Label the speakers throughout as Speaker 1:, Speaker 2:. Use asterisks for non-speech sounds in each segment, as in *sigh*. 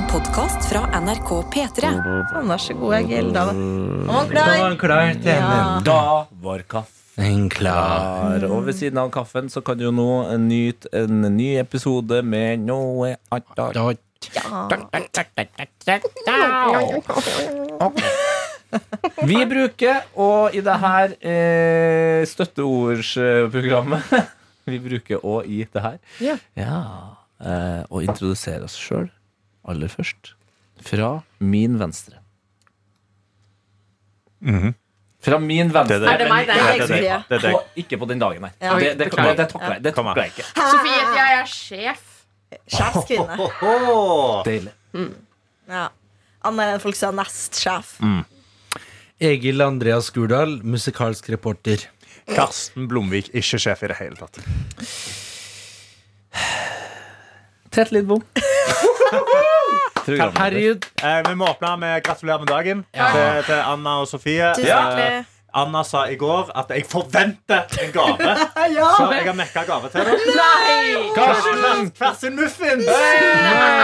Speaker 1: En podkast fra NRK P3.
Speaker 2: Sånn, vær så god, Egil. Da var han
Speaker 3: Da var
Speaker 2: klar.
Speaker 3: han klar til
Speaker 2: Ja.
Speaker 4: Da var kaffen
Speaker 3: klar.
Speaker 4: klar. Og ved siden av kaffen så kan du jo nå nyte en ny episode med noe annet. Vi bruker, og i det her eh, støtteordsprogrammet *laughs* Vi bruker og i det her
Speaker 2: Ja.
Speaker 4: eh, og introdusere oss sjøl aller først. Fra min venstre. Fra min venstre.
Speaker 3: Det er det.
Speaker 2: Er det meg? Det er jeg,
Speaker 3: det er
Speaker 2: Sofie.
Speaker 3: Det er
Speaker 4: ikke på den dagen, nei.
Speaker 2: Ja.
Speaker 4: Det, det, det, det, takler jeg- det takler jeg ikke.
Speaker 5: Sofie, jeg er sjef.
Speaker 2: Sjefskvinne.
Speaker 3: Åh.
Speaker 4: Deilig.
Speaker 2: Ja. Annet enn folk sa nestsjef.
Speaker 3: Egil Andreas Gurdal, musikalsk reporter.
Speaker 6: Karsten Blomvik, ikke sjef i det hele tatt.
Speaker 4: Tett litt Programleder. *laughs*
Speaker 3: Herregud.
Speaker 6: Eh, vi må åpne med gratulerer med dagen til, til Anna og Sofie.
Speaker 2: Tusen
Speaker 6: Eh. Anna sa i går at jeg forventer en gave. *laughs*
Speaker 2: Ja.
Speaker 6: Så jeg har mekka gave til deg.
Speaker 2: Nei!
Speaker 6: Karsten Hver sin muffins!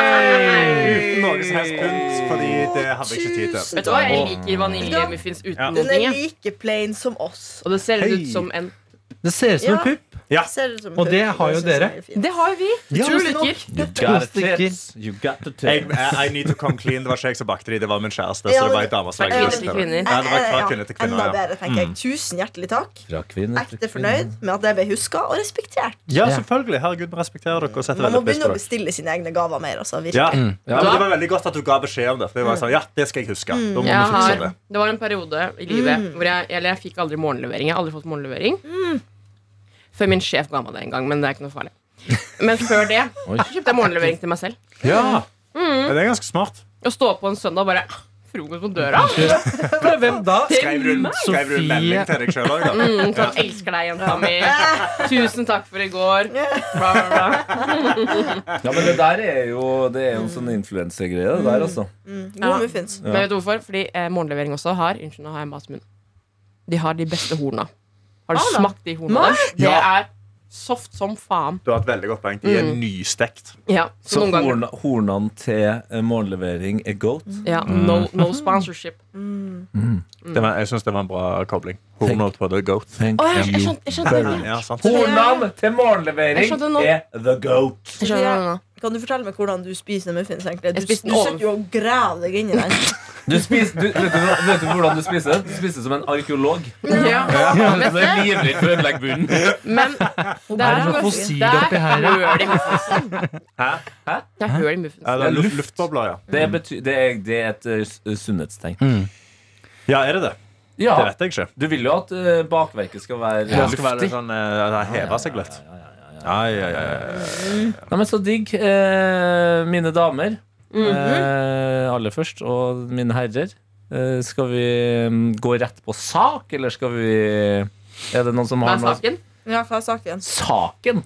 Speaker 6: Uten noe som helst pynt, fordi det hadde jeg ikke tid til.
Speaker 5: Vet du hva, Jeg liker vaniljemuffins uten
Speaker 6: Ja.
Speaker 2: Den er like plain som oss.
Speaker 5: Og det ser ut som en
Speaker 3: Det ser ut som
Speaker 2: Ja.
Speaker 3: en pupp.
Speaker 6: Ja.
Speaker 2: Som
Speaker 3: Og det har jo dere.
Speaker 2: er.
Speaker 5: Det har jo vi.
Speaker 6: Ja.
Speaker 5: Utrolig
Speaker 2: nok.
Speaker 5: stykker.
Speaker 4: You got to
Speaker 3: stykker.
Speaker 4: tits. You got
Speaker 6: the
Speaker 4: tits.
Speaker 6: I need to come clean. Det var ikke jeg som bakte de, det var min kjæreste. Så det var
Speaker 2: et
Speaker 6: ei dame som. Ja, det var fra
Speaker 2: Ja,
Speaker 6: kvinne til
Speaker 2: Enda
Speaker 6: kvinne. Ja.
Speaker 2: bedre, tenker jeg. Tusen hjertelig takk. Ekte fornøyd med at det ble huska og respektert.
Speaker 6: ja, selvfølgelig. Herregud, vi respekterer dere og setter
Speaker 2: Man må
Speaker 6: veldig
Speaker 2: begynne å bestille sine egne gaver mer. Altså,
Speaker 6: Ja.
Speaker 2: virkelig.
Speaker 6: Ja, men det var veldig godt at du ga beskjed om det. For det var sånn, ja, det skal jeg huske. Da må
Speaker 5: Jeg
Speaker 6: fikse
Speaker 5: har,
Speaker 6: det.
Speaker 5: det var en periode i livet hvor jeg, eller jeg fikk aldri morgenlevering. Jeg har aldri fått morgenlevering. Før min sjef ga meg det en gang, men det er ikke noe farlig. Men før det *laughs* kjøpte jeg morgenlevering til meg selv.
Speaker 6: Ja. Mm. Det er ganske smart.
Speaker 5: Å stå opp på en søndag og bare Frokost på døra? *laughs* *laughs*
Speaker 3: Hvem da?
Speaker 6: Skrev du, en- skrev du en melding til deg sjøl òg, da?
Speaker 5: Mm, sånn, elsker deg, jenta mi. Tusen takk for i går. Bla, bla, bla.
Speaker 4: Ja, men det der er jo Det er jo en sånn influensegreie, det der, altså.
Speaker 2: Mm,
Speaker 5: Ja.
Speaker 2: Gode muffins.
Speaker 5: Men vet du hvorfor? Fordi eh, morgenlevering også har Unnskyld, nå har jeg mat i munnen. De har de beste horna. Har du
Speaker 2: Ah,
Speaker 5: smakt de hornene? Det
Speaker 6: Ja.
Speaker 5: er soft som faen.
Speaker 6: Du har et veldig godt poeng. De er nystekt.
Speaker 5: Ja, så,
Speaker 4: Så horn, hornene til eh, morgenlevering er goat.
Speaker 5: ja, no, no sponsorship.
Speaker 6: Det var, jeg syns det var en bra kobling. Hornet på the goat.
Speaker 4: Thank
Speaker 5: Å, jeg, jeg,
Speaker 4: you.
Speaker 5: skjønte, jeg skjønte.
Speaker 6: Ja.
Speaker 4: Hornene til
Speaker 5: Jeg
Speaker 4: morgenlevering
Speaker 5: skjønte
Speaker 4: er the goat.
Speaker 5: Jeg nå.
Speaker 2: Kan du fortelle meg hvordan du spiser muffins? egentlig? Du, du sitter jo og graver deg inn i den.
Speaker 4: Du spiser, du, vet, du, vet du hvordan du spiser det? Du spiser som en arkeolog.
Speaker 5: Ja.
Speaker 4: Det er livredd for å ødelegge bunnen.
Speaker 5: Men det
Speaker 3: Er
Speaker 5: er,
Speaker 3: det noe fossil
Speaker 5: er
Speaker 3: oppi her? ja?
Speaker 5: høl i muffinsen.
Speaker 6: Hæ?
Speaker 5: Det er høl i muffinsen.
Speaker 6: Ja, det er luft, luftbobler, ja.
Speaker 4: Det, betyr, det, er, det er et uh, sunnhetstegn. Mm.
Speaker 6: Ja, er det det?
Speaker 4: Ja,
Speaker 6: Det vet jeg ikke.
Speaker 4: Du vil jo at uh, bakverket skal være
Speaker 6: Det skal være
Speaker 4: luftig.
Speaker 6: sånn uh, Heve seg litt. Ja, ja, ja, ja.
Speaker 4: Ja, men så digg. Eh, mine damer eh, aller først, og mine herrer. Eh, skal vi mm, gå rett på sak, eller skal vi Er det noen som
Speaker 5: Hva
Speaker 4: har
Speaker 5: er
Speaker 4: noe
Speaker 5: saken?
Speaker 2: Ja, hva er saken?
Speaker 4: Saken?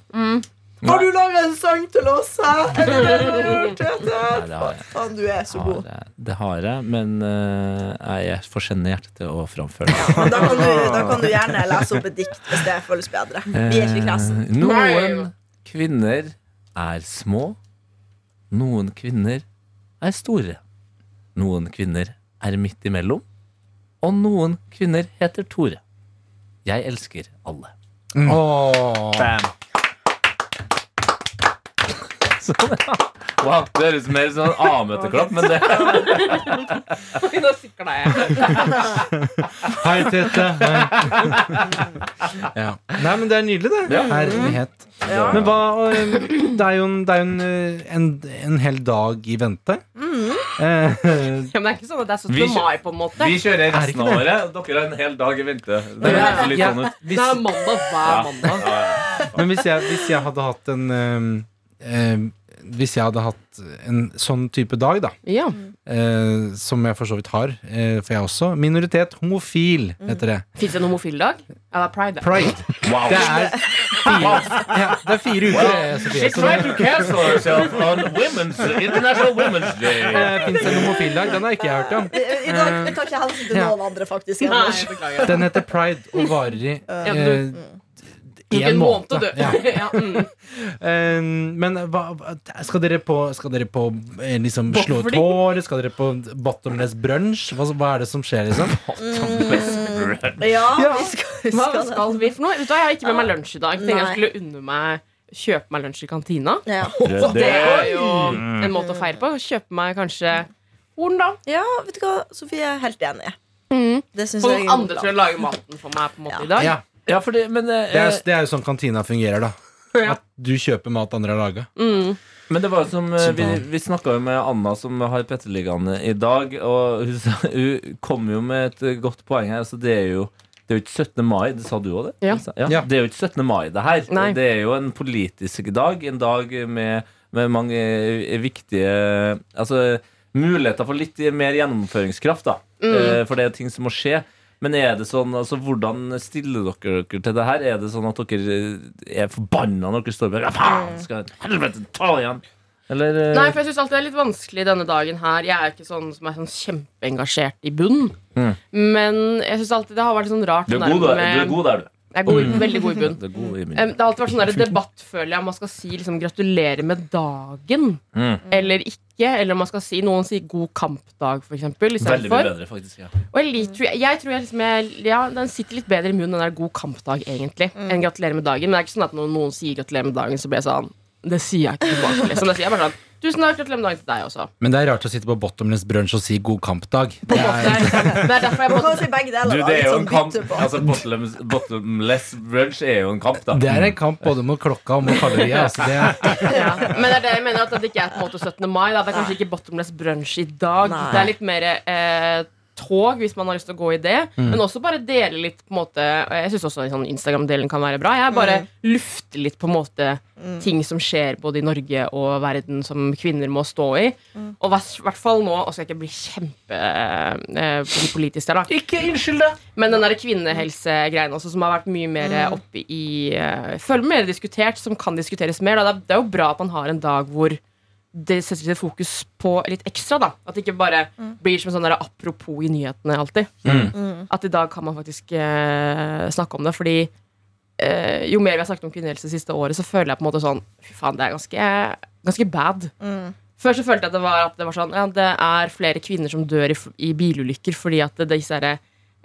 Speaker 2: Har du laga en sang til oss, hæ? Er det det du har gjort, Tete?
Speaker 4: det har jeg.
Speaker 2: Faen, du er så god.
Speaker 4: har jeg, det har jeg men eh, jeg er for sjenert til å framføre det.
Speaker 2: Men Da kan, du, *laughs* da kan du gjerne lese opp et dikt hvis det føles bedre. Vi er ikke klassen.
Speaker 4: Eh, Noen kvinner er små. Noen kvinner er store. Noen kvinner er midt imellom. Og noen kvinner heter Tore. Jeg elsker alle.
Speaker 3: Åh.
Speaker 6: Bam.
Speaker 4: Sånn, ja. Wow, det høres mer ut som en A-møteklapp, men det
Speaker 5: Nå sikla jeg.
Speaker 3: Hei, Tete. Hei. Ja. Nei, men det er nydelig, det.
Speaker 4: Ja.
Speaker 3: Herlighet.
Speaker 2: Ja.
Speaker 3: Men hva Det er jo en, det er jo en, øh, en, en hel dag i vente. Eh,
Speaker 5: Ja, men det er ikke sånn at det er 17.
Speaker 4: Vi
Speaker 5: mai, på en måte.
Speaker 4: Vi kjører
Speaker 3: Er
Speaker 4: resten av året. Dere har en hel dag i vente. Det høres litt
Speaker 3: Ja.
Speaker 4: sånn ut.
Speaker 5: Det er mandag hver mandag.
Speaker 3: men hvis jeg, hvis jeg hadde hatt en um, øhm, Hvis jeg hadde hatt en sånn type dag, da,
Speaker 5: Ja.
Speaker 3: eh, som jeg for så vidt har, eh, for jeg også Minoritet, homofil, heter det.
Speaker 5: Fins det en homofildag? Ja, det er pride. det.
Speaker 3: Pride.
Speaker 4: Wow.
Speaker 3: Det er fire, ja, det er fire uker, eh, Sofie. Så
Speaker 4: trying cancel herself on women's, International Women's Day.
Speaker 3: det fins en homofildag. Den har ikke jeg hørt om.
Speaker 2: I dag tar ikke hensyn til noen andre, faktisk.
Speaker 5: Nei.
Speaker 3: Den heter Pride og varer i eh, En
Speaker 5: måned,
Speaker 3: måned.
Speaker 5: du.
Speaker 3: Ja. *laughs*
Speaker 5: Ja, mm.
Speaker 3: Eh, men hva, skal dere på, skal dere på eh, liksom, slå
Speaker 5: Bowling?
Speaker 3: hår? Skal dere på bottomless brunch? Hva, hva er det som skjer, liksom?
Speaker 2: Ja, vi skal, vi
Speaker 5: Hva
Speaker 2: skal,
Speaker 5: skal vi for noe? Vet du, jeg har ikke med meg lunsj i dag. Tenkte jeg skulle unne meg kjøpe meg lunsj i kantina.
Speaker 2: Ja. *laughs*
Speaker 5: Det er jo en måte å feire på. Kjøpe meg kanskje horn, da.
Speaker 2: ja, vet du hva, Sofie er helt enig.
Speaker 5: Mm.
Speaker 2: Det syns jeg
Speaker 5: noen andre til å lage maten for meg på en måte i dag.
Speaker 3: Ja,
Speaker 4: Ja, fordi, men, eh,
Speaker 3: det, er, det er jo sånn kantina fungerer, da. *laughs*
Speaker 5: Ja.
Speaker 3: At du kjøper mat andre har laga.
Speaker 5: Mm.
Speaker 4: men det var jo som eh, Vi, vi snakka jo med Anna, som har Petterligaen i dag, og hun, sa, *laughs* hun kom jo med et eh, godt poeng her. Altså, det er jo det er jo ikke 17. mai, det sa du òg, det?
Speaker 5: Ja.
Speaker 3: Ja.
Speaker 4: Det er jo ikke 17. mai, det her.
Speaker 5: Nei.
Speaker 4: Det er jo en politisk dag. En dag med, med mange eh, viktige Altså muligheter for litt mer gjennomføringskraft, da.
Speaker 5: Mm.
Speaker 4: Eh, For det er ting som må skje. Men er det sånn, altså hvordan stiller dere dere til det her? Er det sånn at dere er forbanna når dere står der? Ja, faen, skal helvete ta igjen? Eller eh,
Speaker 5: Nei, for jeg syns alltid det er litt vanskelig denne dagen her. Jeg er ikke sånn som er sånn kjempeengasjert i bunn.
Speaker 4: Mm.
Speaker 5: Men jeg syns alltid det har vært sånn rart.
Speaker 4: du, er god, der. du er god der, du.
Speaker 5: Jeg er god, mm. veldig god i bunn.
Speaker 4: Du er god i um.
Speaker 5: Det har alltid vært sånn debatt, føler jeg, om man skal si liksom, 'gratulerer med dagen'
Speaker 4: Mm.
Speaker 5: eller ikke. Eller om man skal si noen sier 'god kampdag', for eksempel.
Speaker 4: Veldig mye bedre, faktisk. Ja.
Speaker 5: Og jeg, jeg, jeg tror jeg liksom jeg, Ja, den sitter litt bedre i munnen, den der 'god kampdag', egentlig, enn 'gratulerer med dagen'. Men det er ikke sånn at når noen sier 'gratulerer med dagen', så blir jeg sånn Det sier jeg ikke tilbake. Liksom. Det sier jeg bare sånn 'Tusen takk, gratulerer med dagen til deg også'.
Speaker 3: Men det er rart å sitte på bottomless brunch og si god kampdag. Det er,
Speaker 5: det er derfor jeg må
Speaker 2: si begge deler.
Speaker 4: Du, det er jo
Speaker 2: sånn
Speaker 4: en kamp. Altså, bottomless, bottomless brunch er jo en kamp, da.
Speaker 3: det er en kamp både mot klokka og mot kalorier. Altså det er,
Speaker 5: ja. Men det er det jeg mener at det ikke er på en måte 17. mai. Da. Det er kanskje ikke bottomless brunch i dag.
Speaker 2: Nei.
Speaker 5: Det er litt mer eh, tog, hvis man har lyst til å gå i det. Men også bare dele litt på en måte Jeg syns også sånn Instagram-delen kan være bra. Jeg bare lufter litt på en måte ting som skjer både i Norge og verden som kvinner må stå i. Og i hvert fall nå, og skal jeg ikke bli kjempe eh, der, da.
Speaker 4: Ikke unnskyld deg!
Speaker 5: Men den der kvinnehelsegreien også, som har vært mye mer
Speaker 2: Mm.
Speaker 5: oppe i uh, Føler mer diskutert, som kan diskuteres mer. Da. Det, er, det er jo bra at man har en dag hvor det setter litt fokus på litt ekstra. da At det ikke bare
Speaker 2: Mm.
Speaker 5: blir som en sånn der apropos i nyhetene alltid.
Speaker 4: Mm.
Speaker 5: At i dag kan man faktisk eh, snakke om det. Fordi eh, jo mer vi har snakket om kvinnehelse det siste året, så føler jeg på en måte sånn Fy faen, det er ganske, ganske bad.
Speaker 2: Mm.
Speaker 5: Før så følte jeg at det var, at det var sånn Ja, det er flere kvinner som dør i, i bilulykker fordi at det, disse herre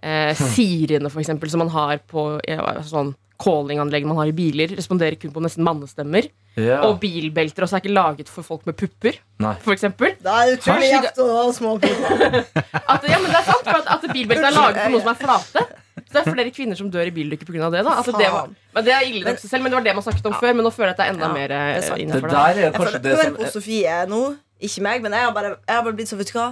Speaker 5: eh, Siriene, for eksempel, som man har på ja, sånn callinganlegg man har i biler, responderer kun på nesten mannestemmer.
Speaker 4: Ja.
Speaker 5: Og bilbelter også er ikke laget for folk med pupper,
Speaker 4: f.eks.
Speaker 5: for eksempel.
Speaker 2: Da er utrolig gjevt å ha små pupper.
Speaker 5: At, ja, men det er sant, for at, at bilbelter er laget for noen som er flate. Så det er flere kvinner som dør i bilulykker pga. det. da altså, det, var, men det er ille nok seg selv, men det var det man snakket om før. Men nå føler jeg at det er enda
Speaker 2: Ja,
Speaker 5: mer
Speaker 2: det er
Speaker 5: eh.
Speaker 4: Det
Speaker 5: det.
Speaker 4: er
Speaker 2: Jeg føler, hør på Sofie nå, ikke meg, men jeg har bare, jeg har bare blitt så Vet du hva?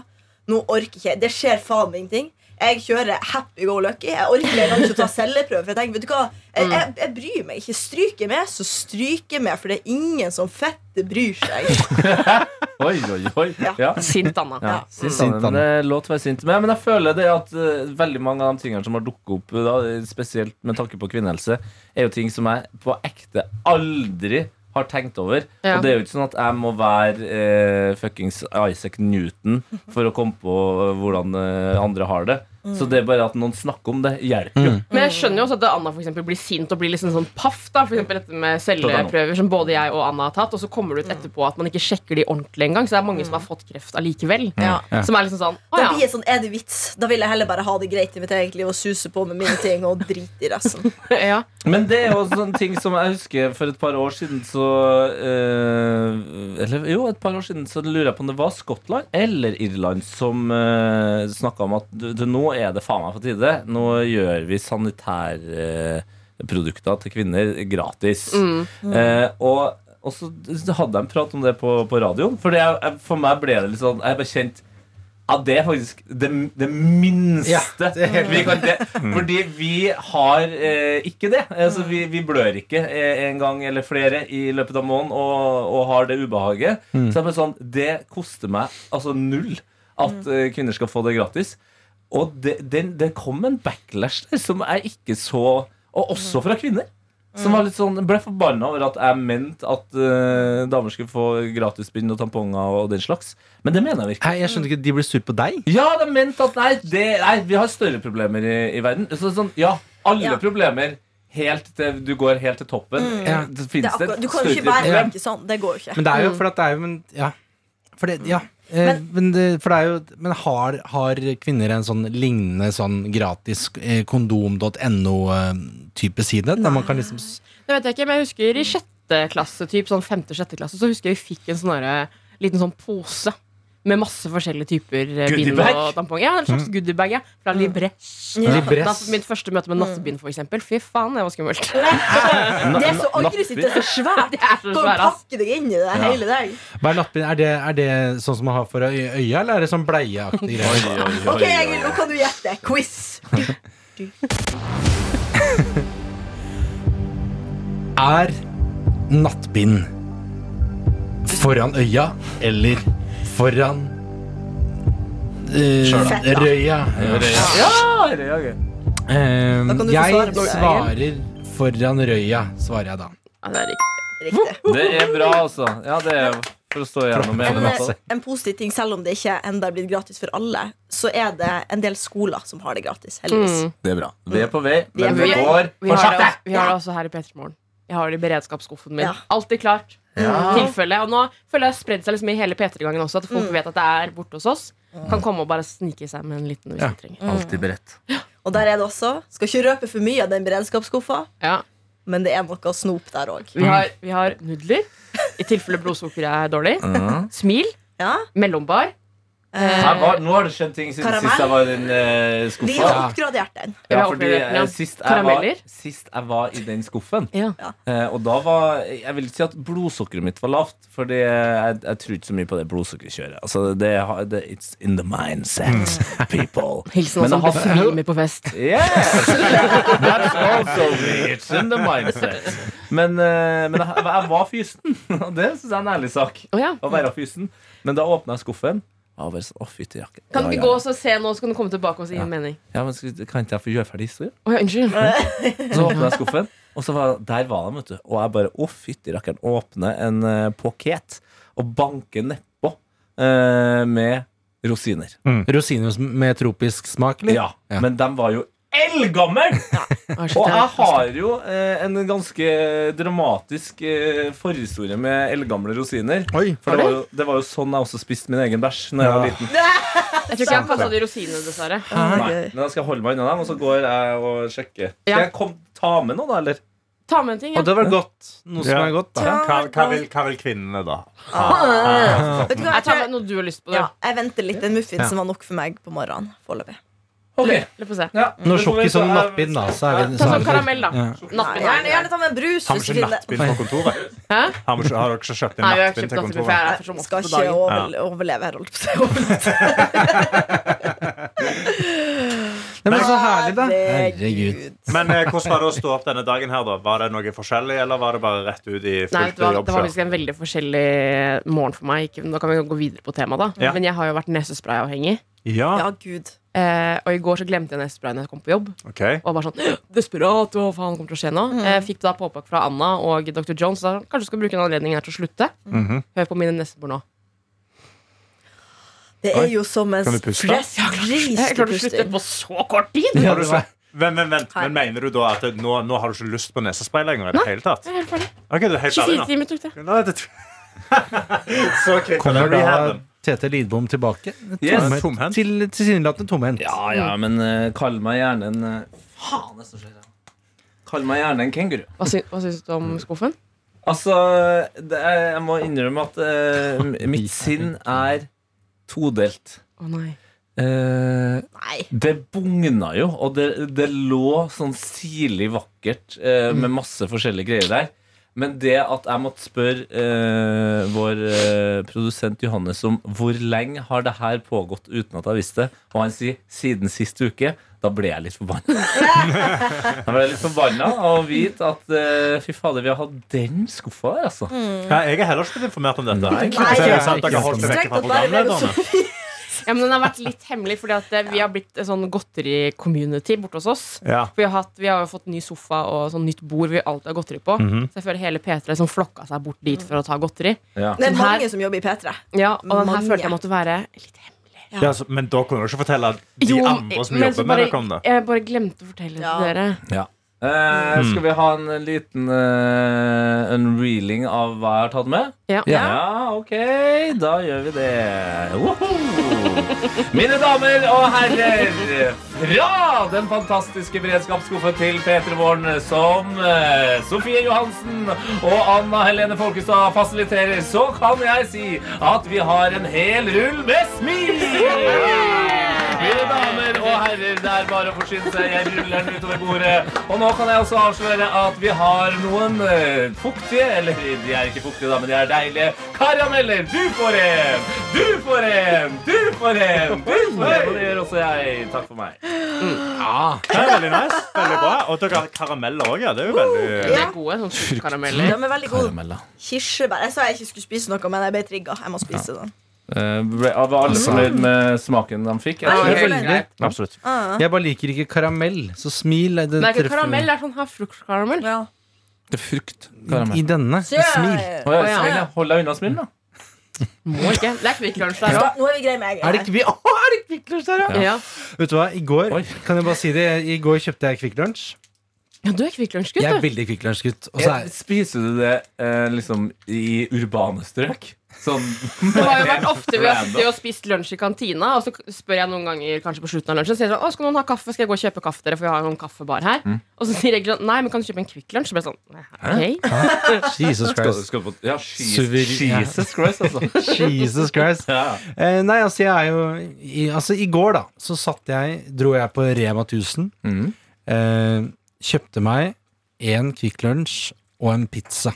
Speaker 2: Nå orker ikke jeg. Det skjer faen meg ingenting. Jeg kjører happy go lucky. Jeg orker engang ikke å ta celleprøve. For jeg tenker, vet du hva? Jeg, jeg, jeg bryr meg ikke. Stryker med, så stryker med, for det er ingen som fette bryr seg. *laughs*
Speaker 4: Oi, oi, oi.
Speaker 2: Ja.
Speaker 4: Ja.
Speaker 5: Sint, Anna.
Speaker 4: Ja, sint, Anna. Men det til å være sint. Men, men jeg føler det at uh, veldig mange av de tingene som har dukket opp, da, spesielt med tanke på kvinnehelse, er jo ting som jeg på ekte aldri har tenkt over.
Speaker 5: Ja.
Speaker 4: Og det er jo ikke sånn at jeg må være eh, fuckings Isaac Newton for å komme på hvordan eh, andre har det. Så det er bare at noen snakker om det, hjelper jo.
Speaker 5: Men jeg skjønner jo også at Anna for eksempel, blir sint og blir liksom sånn paff. da For eksempel dette med celleprøver som både jeg og Anna har tatt, og så kommer det ut etterpå at man ikke sjekker de ordentlig engang. Så det er mange som har fått kreft allikevel.
Speaker 2: Ja.
Speaker 5: Som er liksom sånn Å
Speaker 2: Da blir det sånn, er det vits? Da vil jeg heller bare ha det greit i mitt eget liv og suse på med mine ting og drite i resten. *laughs*
Speaker 5: ja.
Speaker 4: Men det er jo sånne ting som jeg husker for et par år siden så øh, Eller jo, et par år siden så lurer jeg på om det var Skottland eller Irland som øh, snakka om at det du, nå er det faen meg på tide. Nå gjør vi sanitærprodukter til kvinner gratis. Eh, og, og så hadde jeg en prat om det på, på radioen. For, det, jeg- for meg ble det litt sånn Jeg bare kjent ja, det er faktisk det, det minste
Speaker 3: Ja, det
Speaker 4: vi kan, det, Fordi vi har eh, ikke det. Altså, vi, vi blør ikke eh, en gang eller flere i løpet av måneden og, og har det ubehaget. Så det er sånn Det koster meg altså null at eh, kvinner skal få det gratis. Og det, det, det kom en backlash der som jeg ikke så Og også fra kvinner. Som var litt sånn, ble forbanna over at jeg mente at uh, damer skulle få gratisbind og tamponger og den slags. Men det mener jeg virkelig.
Speaker 3: Hei, jeg skjønner ikke, De ble sur på deg?
Speaker 4: Ja, de mente at nei, det, nei, vi har større problemer i, i verden. Så sånn, ja, alle
Speaker 2: Ja.
Speaker 4: problemer helt til, du går helt til toppen.
Speaker 3: Ja.
Speaker 4: Det
Speaker 2: Det
Speaker 4: finnes det
Speaker 2: akkurat,
Speaker 4: et
Speaker 2: du kan jo ikke være ikke sånn. Det går jo ikke.
Speaker 3: Men det er jo for at det er jo men, Ja. For det, ja. Eh, men, det, for det er jo Men har, har kvinner en sånn lignende sånn gratis eh, kondom.no-type side? Der man kan liksom
Speaker 5: Det vet jeg ikke, men jeg husker i sjette klasse, typ sånn femte-sjette klasse, så husker jeg vi fikk en sånn liten sånn pose. Med masse forskjellige typer eh, bind og tampong. Ja, en slags goodiebag ja, fra Libres.
Speaker 3: Ja.
Speaker 5: Da, mitt første møte med nattbind, for eksempel. Fy faen, det var skummelt. *laughs*
Speaker 2: Det er så aggressivt, det er så svært.
Speaker 5: Det er så svært,
Speaker 2: pakke deg inn i det hele deg?
Speaker 3: Hva er nattbind? Er det, er det sånn som man har for øya, eller er det sånn bleieaktig *laughs* greier?
Speaker 2: Ok, Egil, nå kan du gjette. Quiz. *laughs*
Speaker 3: Er nattbind foran øya eller foran uh,
Speaker 2: Røya. da.
Speaker 3: røya?
Speaker 4: Ja, Røya okay. gøy.
Speaker 3: Eh,
Speaker 2: Da kan du
Speaker 3: jeg
Speaker 2: svare
Speaker 3: svarer foran røya, svarer jeg da.
Speaker 5: Ja, det er riktig.
Speaker 4: Det er bra, altså. Ja, det er for å stå igjennom
Speaker 2: En, en positiv ting, selv om det ikke enda er blitt gratis for alle, så er det en del skoler som har det gratis. Heldigvis.
Speaker 5: Mm.
Speaker 4: Det er bra. Vi er på vei,
Speaker 2: Vi
Speaker 4: men
Speaker 2: på
Speaker 4: vi går
Speaker 5: Vi har,
Speaker 4: for sakte.
Speaker 5: vi har det også her i P3 Morgen. Jeg har det i beredskapsskuffen min.
Speaker 2: Ja.
Speaker 5: Alltid klart.
Speaker 4: Ja.
Speaker 5: Tilfelle. Og nå føler jeg det har spredd seg liksom i hele P3-gangen også, at folk vet at det er borte hos oss. Kan komme og bare snike seg med en liten hvis
Speaker 3: Ja.
Speaker 5: de trenger.
Speaker 4: Alltid beredt.
Speaker 2: Og der er det også. Skal ikke røpe for mye av den beredskapsskuffa,
Speaker 5: Ja.
Speaker 2: men det er noe snop der òg.
Speaker 5: Vi, har, vi har nudler, i tilfelle blodsukkeret er dårlig.
Speaker 4: Ja.
Speaker 5: Smil.
Speaker 2: Ja?
Speaker 5: Mellombar.
Speaker 4: Her var, nå har det skjedd ting siden
Speaker 2: Karamell?
Speaker 4: sist jeg var i den eh,
Speaker 2: Vi
Speaker 4: skuffa.
Speaker 2: har oppgradert den.
Speaker 5: Vi
Speaker 4: Ja, fordi
Speaker 5: ja.
Speaker 4: eh, sist, jeg var,
Speaker 5: Karameller?
Speaker 4: sist jeg var i den skuffen
Speaker 5: Ja.
Speaker 4: eh, Og da var Jeg vil ikke si at blodsukkeret mitt var lavt, Fordi jeg, jeg tror ikke så mye på det blodsukkerkjøret. Altså, det, har- det, it's in the mindset, people. *laughs*
Speaker 5: Hilsen
Speaker 4: Men
Speaker 5: oss som
Speaker 4: jeg hadde-
Speaker 5: besvimer på fest. *laughs*
Speaker 4: Yes! That's also me. It's in the mindset. Men, eh, men jeg, jeg var fysen, *laughs* og det syns jeg er en ærlig sak.
Speaker 5: Å ja.
Speaker 4: Å være fysen. Men da åpna jeg skuffen. Jeg var bare sånn, å fytti jakke.
Speaker 5: Kan
Speaker 4: du
Speaker 5: du
Speaker 4: ja,
Speaker 5: ikke gå og så se nå, så kan du komme tilbake og si
Speaker 4: Ja.
Speaker 5: en mening?
Speaker 4: Ja, men skal, Kan ikke jeg få gjøre ferdig historien?
Speaker 5: Oh, ja, unnskyld.
Speaker 4: Så åpna jeg skuffen, og så var, der var de, vet du. Og jeg bare å, fytti rakkeren. Åpner en uh, poket og banker nedpå uh, med rosiner.
Speaker 3: Rosiner med tropisk smak, eller?
Speaker 4: Ja,
Speaker 3: Ja.
Speaker 4: Men de var jo eldgamle!
Speaker 5: Ja,
Speaker 4: Og jeg- har jo eh, en ganske dramatisk eh, forhistorie med eldgamle rosiner.
Speaker 3: Oi,
Speaker 4: For det var, jo, det var jo sånn jeg også spiste min egen bæsj Når jeg var liten. *laughs*
Speaker 5: Jeg tror ikke jeg kasta de rosinene, dessverre.
Speaker 4: Nei, men da skal jeg holde meg unna dem, og så går jeg og sjekker. Skal jeg kom, ta med noe, da, eller?
Speaker 5: Ta med en ting.
Speaker 3: Og
Speaker 5: Ja.
Speaker 3: det var godt. Noe som
Speaker 6: Ja.
Speaker 3: er godt, da.
Speaker 6: Hva, hva, vil, hva vil kvinnene, da?
Speaker 2: Vet du hva,
Speaker 5: Jeg tar med noe du har lyst på. Da.
Speaker 2: ja, jeg venter litt. En muffins
Speaker 3: Ja.
Speaker 2: var nok for meg på morgenen foreløpig.
Speaker 4: Ok.
Speaker 5: La få se.
Speaker 4: Ja,
Speaker 3: Noe
Speaker 4: det får
Speaker 3: sjokkis som nattbind, da. Så er vi,
Speaker 5: Ta
Speaker 3: er
Speaker 5: sånn karamell, da.
Speaker 3: Ja.
Speaker 2: Nei,
Speaker 5: Nattbind.
Speaker 2: gjerne, gjerne ta med en brus.
Speaker 6: Har vi ikke nattbind på kontoret?
Speaker 5: Hæ?
Speaker 6: Har, vi ikke, har dere ikke kjøpt inn
Speaker 5: Nei,
Speaker 6: nattbind til kontoret?
Speaker 5: jeg er for
Speaker 2: Skal ikke
Speaker 5: dagen.
Speaker 2: over, overleve her, holdt jeg på å si.
Speaker 3: Nei, *laughs* men så herlig, da.
Speaker 2: Herregud.
Speaker 6: Men eh, hvordan var det å stå opp denne dagen her, da? Var det noe forskjellig, eller var det bare rett ut i
Speaker 5: Nei, vet
Speaker 6: fullt
Speaker 5: du Det var faktisk en veldig forskjellig morgen for meg. Nå kan vi gå videre på temaet, da.
Speaker 6: Ja.
Speaker 5: Men jeg har jo vært nesesprayavhengig.
Speaker 6: Ja,
Speaker 2: Ja, gud.
Speaker 5: Eh, og i går så glemte jeg nesesprayen da jeg kom på jobb.
Speaker 6: Okay.
Speaker 5: Og var bare sånn Desperat, hva faen kommer til å skje nå?
Speaker 2: Mm.
Speaker 5: Eh, fikk da påpakke fra Anna og Dr. Jones. Da, kanskje du skal bruke en anledning her til å slutte.
Speaker 6: Mhm.
Speaker 5: Hør på mine nesebor nå.
Speaker 2: Det er jo som en stress
Speaker 5: Jeg klarte å slutte på så kort tid!
Speaker 6: Ja, du men, Men,
Speaker 2: men,
Speaker 6: men mener du da at nå, nå har du ikke lyst på nesespray lenger? Nei, hele tatt?
Speaker 5: Jeg er helt ferdig.
Speaker 6: Okay, er helt
Speaker 5: 24 timer tok det. *laughs*
Speaker 6: Så med
Speaker 3: Kommer da. Tete Lidbom tilbake?
Speaker 4: Yes.
Speaker 3: Tomhendt. Til tilsynelatende tomhendt.
Speaker 4: Ja, ja, men eh, kall meg gjerne en uh, Faen, det som skjer her. Kall meg gjerne en kenguru.
Speaker 5: Hva, sy hva syns du om skuffen?
Speaker 4: Altså, det er, jeg må innrømme at eh, mitt sinn er todelt.
Speaker 5: Å nei.
Speaker 4: Eh,
Speaker 2: Nei.
Speaker 4: det bugna jo, og det, det lå sånn sirlig vakkert eh, med masse forskjellige greier der. Men det at jeg måtte spørre eh, vår eh, produsent Johannes om hvor lenge har det her pågått uten at jeg visste det, og han sier siden sist uke, da ble jeg litt forbanna. *laughs* da ble jeg litt forbanna og vite at eh, fy fader, vi har hatt den skuffa der, altså.
Speaker 6: Ja, jeg er heller ikke blitt informert om dette.
Speaker 4: Nei,
Speaker 6: jeg, jeg, jeg, jeg,
Speaker 3: ikke
Speaker 6: jeg, har holdt det
Speaker 2: vekk
Speaker 6: vekke fra
Speaker 2: tatt bare
Speaker 5: Ja, men Den har vært litt hemmelig, fordi at eh, vi har blitt en sånn godteri-community borte hos oss.
Speaker 6: Ja.
Speaker 5: Vi har, hatt, vi har jo fått ny sofa og sånn nytt bord vi alltid har godteri på.
Speaker 6: Mhm.
Speaker 5: Så jeg føler hele P3 som flokka seg bort dit for å ta godteri.
Speaker 4: Ja.
Speaker 2: Det er
Speaker 5: mange her-
Speaker 2: som jobber i P3.
Speaker 5: Ja, Og den her
Speaker 2: Mange.
Speaker 5: følte jeg måtte være litt hemmelig.
Speaker 6: Ja, så, men da kunne du ikke fortelle de
Speaker 5: Jo,
Speaker 6: andre som jobber
Speaker 5: bare,
Speaker 6: med dere om det.
Speaker 5: Jeg bare glemte å fortelle det
Speaker 2: Ja.
Speaker 5: til dere.
Speaker 4: Ja. Eh, skal vi ha en liten uh, unreeling av hva jeg har tatt med?
Speaker 5: Ja.
Speaker 4: Ja, ok, da gjør vi det. Mine damer og herrer, fra den fantastiske beredskapsskuffen til P3 Morgen, som uh, Sofie Johansen og Anna Helene Folkestad fasiliterer, så kan jeg si at vi har en hel rull med smil! Mine damer og herrer, det er bare å forsyne seg. Jeg ruller den utover bordet. Og nå kan jeg også avsløre at vi har noen eh, fuktige, eller de er ikke fuktige, da, men de er deilige, karameller. Du får en! Du får en! Du får en! Du får en! *laughs* Og det gjør også jeg. Takk for meg.
Speaker 6: Det er veldig nice. Veldig bra. Og dere har karameller òg, ja. Det er jo veldig
Speaker 5: De er gode, sånn fruktkarameller.
Speaker 2: De er veldig gode. Kirsebær. Jeg sa jeg ikke skulle spise noe, men jeg ble trigga. Jeg må spise den.
Speaker 4: Eh, ble- var alle fornøyd med smaken de fikk?
Speaker 2: Ja,
Speaker 5: Ja,
Speaker 2: helt
Speaker 5: helt
Speaker 2: greit.
Speaker 5: greit.
Speaker 6: Absolutt.
Speaker 2: Ah,
Speaker 3: Jeg bare liker ikke karamell, så smil det
Speaker 5: Det er ikke
Speaker 3: treffer-
Speaker 5: karamell, det er sånn her fruktkaramell.
Speaker 2: ja.
Speaker 4: Det er frukt.
Speaker 3: I
Speaker 4: I,
Speaker 3: denne.
Speaker 2: Så jeg-
Speaker 3: Smil.
Speaker 4: Oh, ja, smil, ja. Hold deg unna smil, da.
Speaker 5: Må ikke. Det er Kvikk Lunsj der
Speaker 2: Da,
Speaker 5: òg.
Speaker 2: Nå er vi greie med egg.
Speaker 3: Er det, kvi *laughs* Åh, er det Kvikk Lunsj der, ja?
Speaker 5: Ja.
Speaker 3: Vet du hva, i går
Speaker 4: Oi.
Speaker 3: Kan jeg bare si det I går kjøpte jeg Kvikk Lunsj.
Speaker 5: ja, du er kvikklunsjgutt. Lunsj-gutt,
Speaker 3: Jeg er veldig kvikklunsjgutt.
Speaker 4: Eh,
Speaker 3: er
Speaker 4: Spiser du det eh, liksom i urbane strøk? Sånn
Speaker 5: Det har jo vært ofte vi har sittet og spist lunsj i kantina, og så spør jeg noen ganger kanskje på slutten av lunsjen sier jeg sånn, å, skal noen ha kaffe, skal jeg gå og kjøpe kaffe dere, for vi har noen kaffebar her.
Speaker 3: Mm.
Speaker 5: Og så sier jeg sånn, nei, men kan du kjøpe en Kvikk Lunsj? Så blir jeg sånn, ok.
Speaker 3: Jesus Christ.
Speaker 4: skal du Ja, Jesus, Jesus Christ, altså. *laughs*
Speaker 3: Jesus Christ.
Speaker 4: Ja.
Speaker 3: Eh, nei, altså, jeg er jo i, Altså, i går, da, så satt jeg Dro jeg på Rema 1000.
Speaker 4: Mm.
Speaker 3: Eh, kjøpte meg en Kvikk Lunsj og en pizza.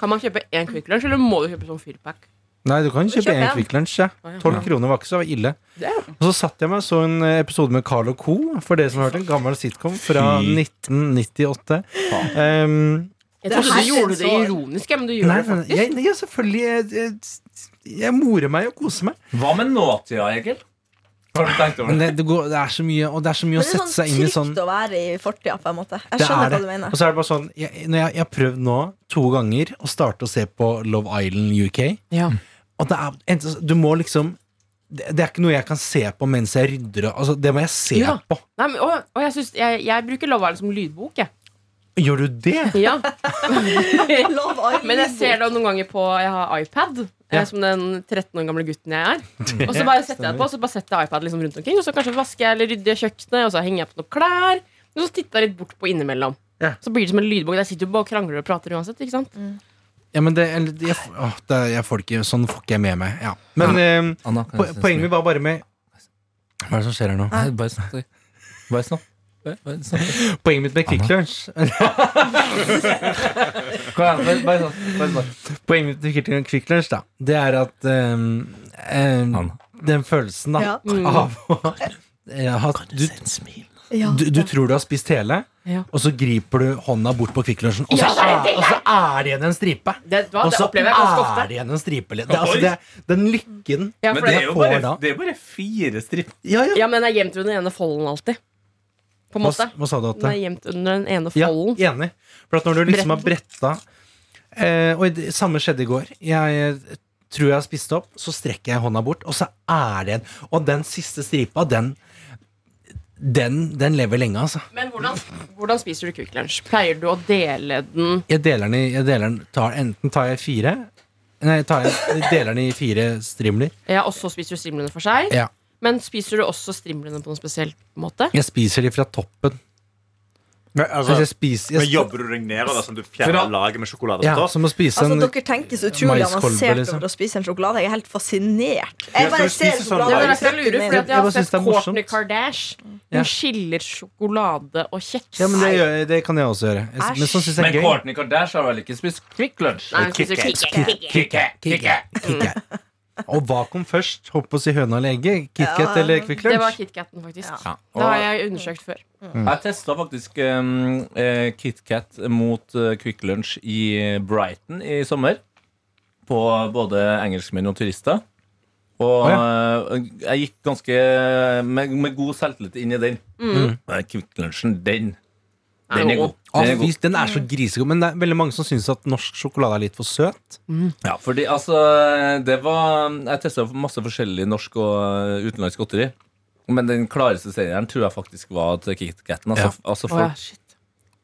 Speaker 5: Kan man kjøpe én Quick Lunch, eller må du kjøpe sånn fyrpack?
Speaker 3: Nei, du kan kjøpe
Speaker 2: én.
Speaker 3: Kvikk Lunsj. Ja.
Speaker 5: Ja.
Speaker 3: 12 kroner var ikke så ille. Og så satt jeg meg og så en eh, episode med Carl og Co. For dere som har hørt en gammel sitcom fra 1998. Um,
Speaker 5: Jeg
Speaker 2: Det
Speaker 5: trodde du gjorde det ironisk, men du gjør
Speaker 3: nei,
Speaker 5: det
Speaker 3: nei,
Speaker 5: faktisk.
Speaker 3: jeg, ja, selvfølgelig. Jeg, jeg, jeg morer meg og koser meg.
Speaker 4: Hva med nåtida, Egil? Har du tenkt over det?
Speaker 3: det, det, går, det er så mye Og det er så mye å
Speaker 2: det er
Speaker 3: sette
Speaker 2: sånn
Speaker 3: seg inn i sånn
Speaker 2: trygt å være i fortida, på en måte. Jeg
Speaker 3: Det
Speaker 2: skjønner
Speaker 3: er
Speaker 2: hva du mener.
Speaker 3: Og så er det bare sånn jeg, når jeg, jeg har prøvd nå to ganger å starte å se på Love Island UK.
Speaker 5: Ja.
Speaker 3: Og det er, du må liksom det, det er ikke noe jeg kan se på mens jeg rydder. Altså, det må jeg se
Speaker 5: Ja.
Speaker 3: på.
Speaker 5: Nei, men, og, og jeg, synes, jeg, jeg bruker Love Island som lydbok, jeg.
Speaker 3: Gjør du det?
Speaker 5: Ja. *laughs* *laughs* Men jeg ser det noen ganger på Jeg har iPad,
Speaker 3: Ja.
Speaker 5: som den 13 år gamle gutten jeg er. *laughs* Og så bare setter jeg det på, og så bare setter jeg iPad liksom rundt omkring. Og så kanskje vasker jeg eller rydder kjøkkenet, og så henger jeg på noen klær. Og så titter jeg litt bort på innimellom.
Speaker 3: Ja.
Speaker 5: Så blir det som en lydbok. Der sitter du bare og krangler og prater uansett. ikke sant?
Speaker 3: Ja, men det, jeg, å, det, jeg får ikke, Sånn får ikke jeg med meg. Ja. Men eh,
Speaker 4: Anna,
Speaker 3: po poenget mitt var bare med Hva er det som skjer her nå?
Speaker 4: Bare snakk. Bare snakk.
Speaker 3: Poenget mitt med
Speaker 4: Quick snakk. *laughs* Bare snakk.
Speaker 3: Poenget mitt med Quick Lunch da, det er at um,
Speaker 4: um,
Speaker 3: Den følelsen, da,
Speaker 2: Ja. *laughs*
Speaker 3: av å ha du, du, du tror du har spist hele,
Speaker 5: Ja.
Speaker 3: og så griper du hånda bort på Kvikk Lunsjen, og, så er- og så er det igjen en stripe.
Speaker 5: Det, hva,
Speaker 3: Og så
Speaker 5: det jeg
Speaker 3: er det igjen en stripe. Det, altså, det, den lykken
Speaker 5: Ja,
Speaker 4: Men det er jo bare,
Speaker 3: da.
Speaker 4: det er bare fire striper.
Speaker 3: Ja, ja.
Speaker 5: ja, men jeg gjemte jo den ene folden alltid. På en måte.
Speaker 3: hva sa du,
Speaker 5: Den er gjemt under den ene
Speaker 3: Ja, enig. For at når du liksom har bretta eh, Og det samme skjedde i går. Jeg eh, tror jeg har spist opp, så strekker jeg hånda bort, og så er det en Og den siste stripa, den den, den lever lenge, altså.
Speaker 5: Men hvordan, hvordan spiser du Kvikk Lunsj? Pleier du å dele den
Speaker 3: Jeg deler den i jeg deler den, tar, Enten tar jeg fire Nei, tar jeg deler den i fire strimler.
Speaker 5: Ja, og så spiser du strimlene for seg?
Speaker 3: Ja.
Speaker 5: Men spiser du også strimlene på noen spesiell måte?
Speaker 3: Jeg spiser de fra toppen.
Speaker 6: Men, altså,
Speaker 3: jeg spiser
Speaker 6: men
Speaker 3: jeg,
Speaker 6: jobber du deg nedover sånn som du fjerner
Speaker 4: da-
Speaker 6: laget med sjokolade?
Speaker 3: ja,
Speaker 6: Ja,
Speaker 3: Som å spise
Speaker 2: Altså,
Speaker 3: en
Speaker 2: dere tenker så utrolig avansert
Speaker 3: liksom.
Speaker 2: over å spise en sjokolade. Jeg er helt fascinert. Jeg bare ser
Speaker 6: sånn
Speaker 2: sjokolade.
Speaker 5: jeg lurer, jeg
Speaker 3: Jeg
Speaker 5: har sett. Kourtney Kardashian.
Speaker 3: Ja.
Speaker 5: Hun skiller sjokolade og kjeks.
Speaker 3: Ja, men det, gjør, det kan jeg også gjøre. Jeg, men sånn syns jeg
Speaker 4: Men
Speaker 3: er gøy.
Speaker 4: Kourtney Kardashian har vel ikke spist Kvikk Lunsj?
Speaker 5: Nei, hun spiser.
Speaker 4: Kikke, kikke.
Speaker 3: Kikke. Og hva kom først? Hopp på å si høna eller egget? KitKat
Speaker 2: Ja.
Speaker 3: eller Kvikk
Speaker 5: Det var
Speaker 3: Lunsj?
Speaker 5: KitKaten, faktisk.
Speaker 2: Ja.
Speaker 5: Det har jeg undersøkt før.
Speaker 4: Jeg testa faktisk um, eh, KitKat mot uh, Kvikk Lunsj i Brighton i sommer. På både engelskmenn og turister. Og eh, jeg gikk ganske med, med god selvtillit inn i den.
Speaker 5: Mm.
Speaker 4: Kvikk Lunsjen, den Den er
Speaker 5: god.
Speaker 4: Den er god.
Speaker 3: den er så grisegod. Men det er veldig mange som syns at norsk sjokolade er litt for søt.
Speaker 4: Ja, fordi altså Det var Jeg testa masse forskjellig norsk og utenlandsk godteri. Men den klareste serien tror jeg faktisk var til KitKaten. Altså,
Speaker 3: Ja.
Speaker 4: altså
Speaker 5: Å, ja, shit.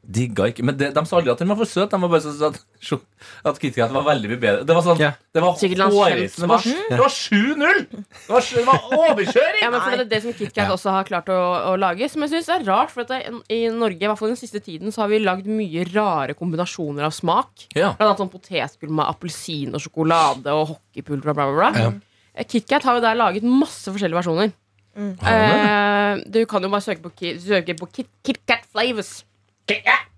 Speaker 4: Digga ikke Men de, de sa aldri at den var for søt. De var bare sånn at, at KitKat var veldig mye bedre. Det var sånn
Speaker 3: yeah.
Speaker 4: Det var hårreisende. Det var, 7-0! Det var, det var overkjøring!
Speaker 5: Ja, men for det er det som KitKat også har klart å, å lage, som jeg synes er rart. For at det, I Norge, i hvert fall den siste tiden, så har vi lagd mye rare kombinasjoner av smak.
Speaker 4: Ja.
Speaker 5: Blant annet sånn potetgull med appelsin og sjokolade og hockeypulver og bla, bla, bla.
Speaker 3: Ja.
Speaker 5: Eh, KitKat har jo der laget masse forskjellige versjoner. Eh, du kan jo bare søke på, søke på Kit, KitKat Flavors. KitKat.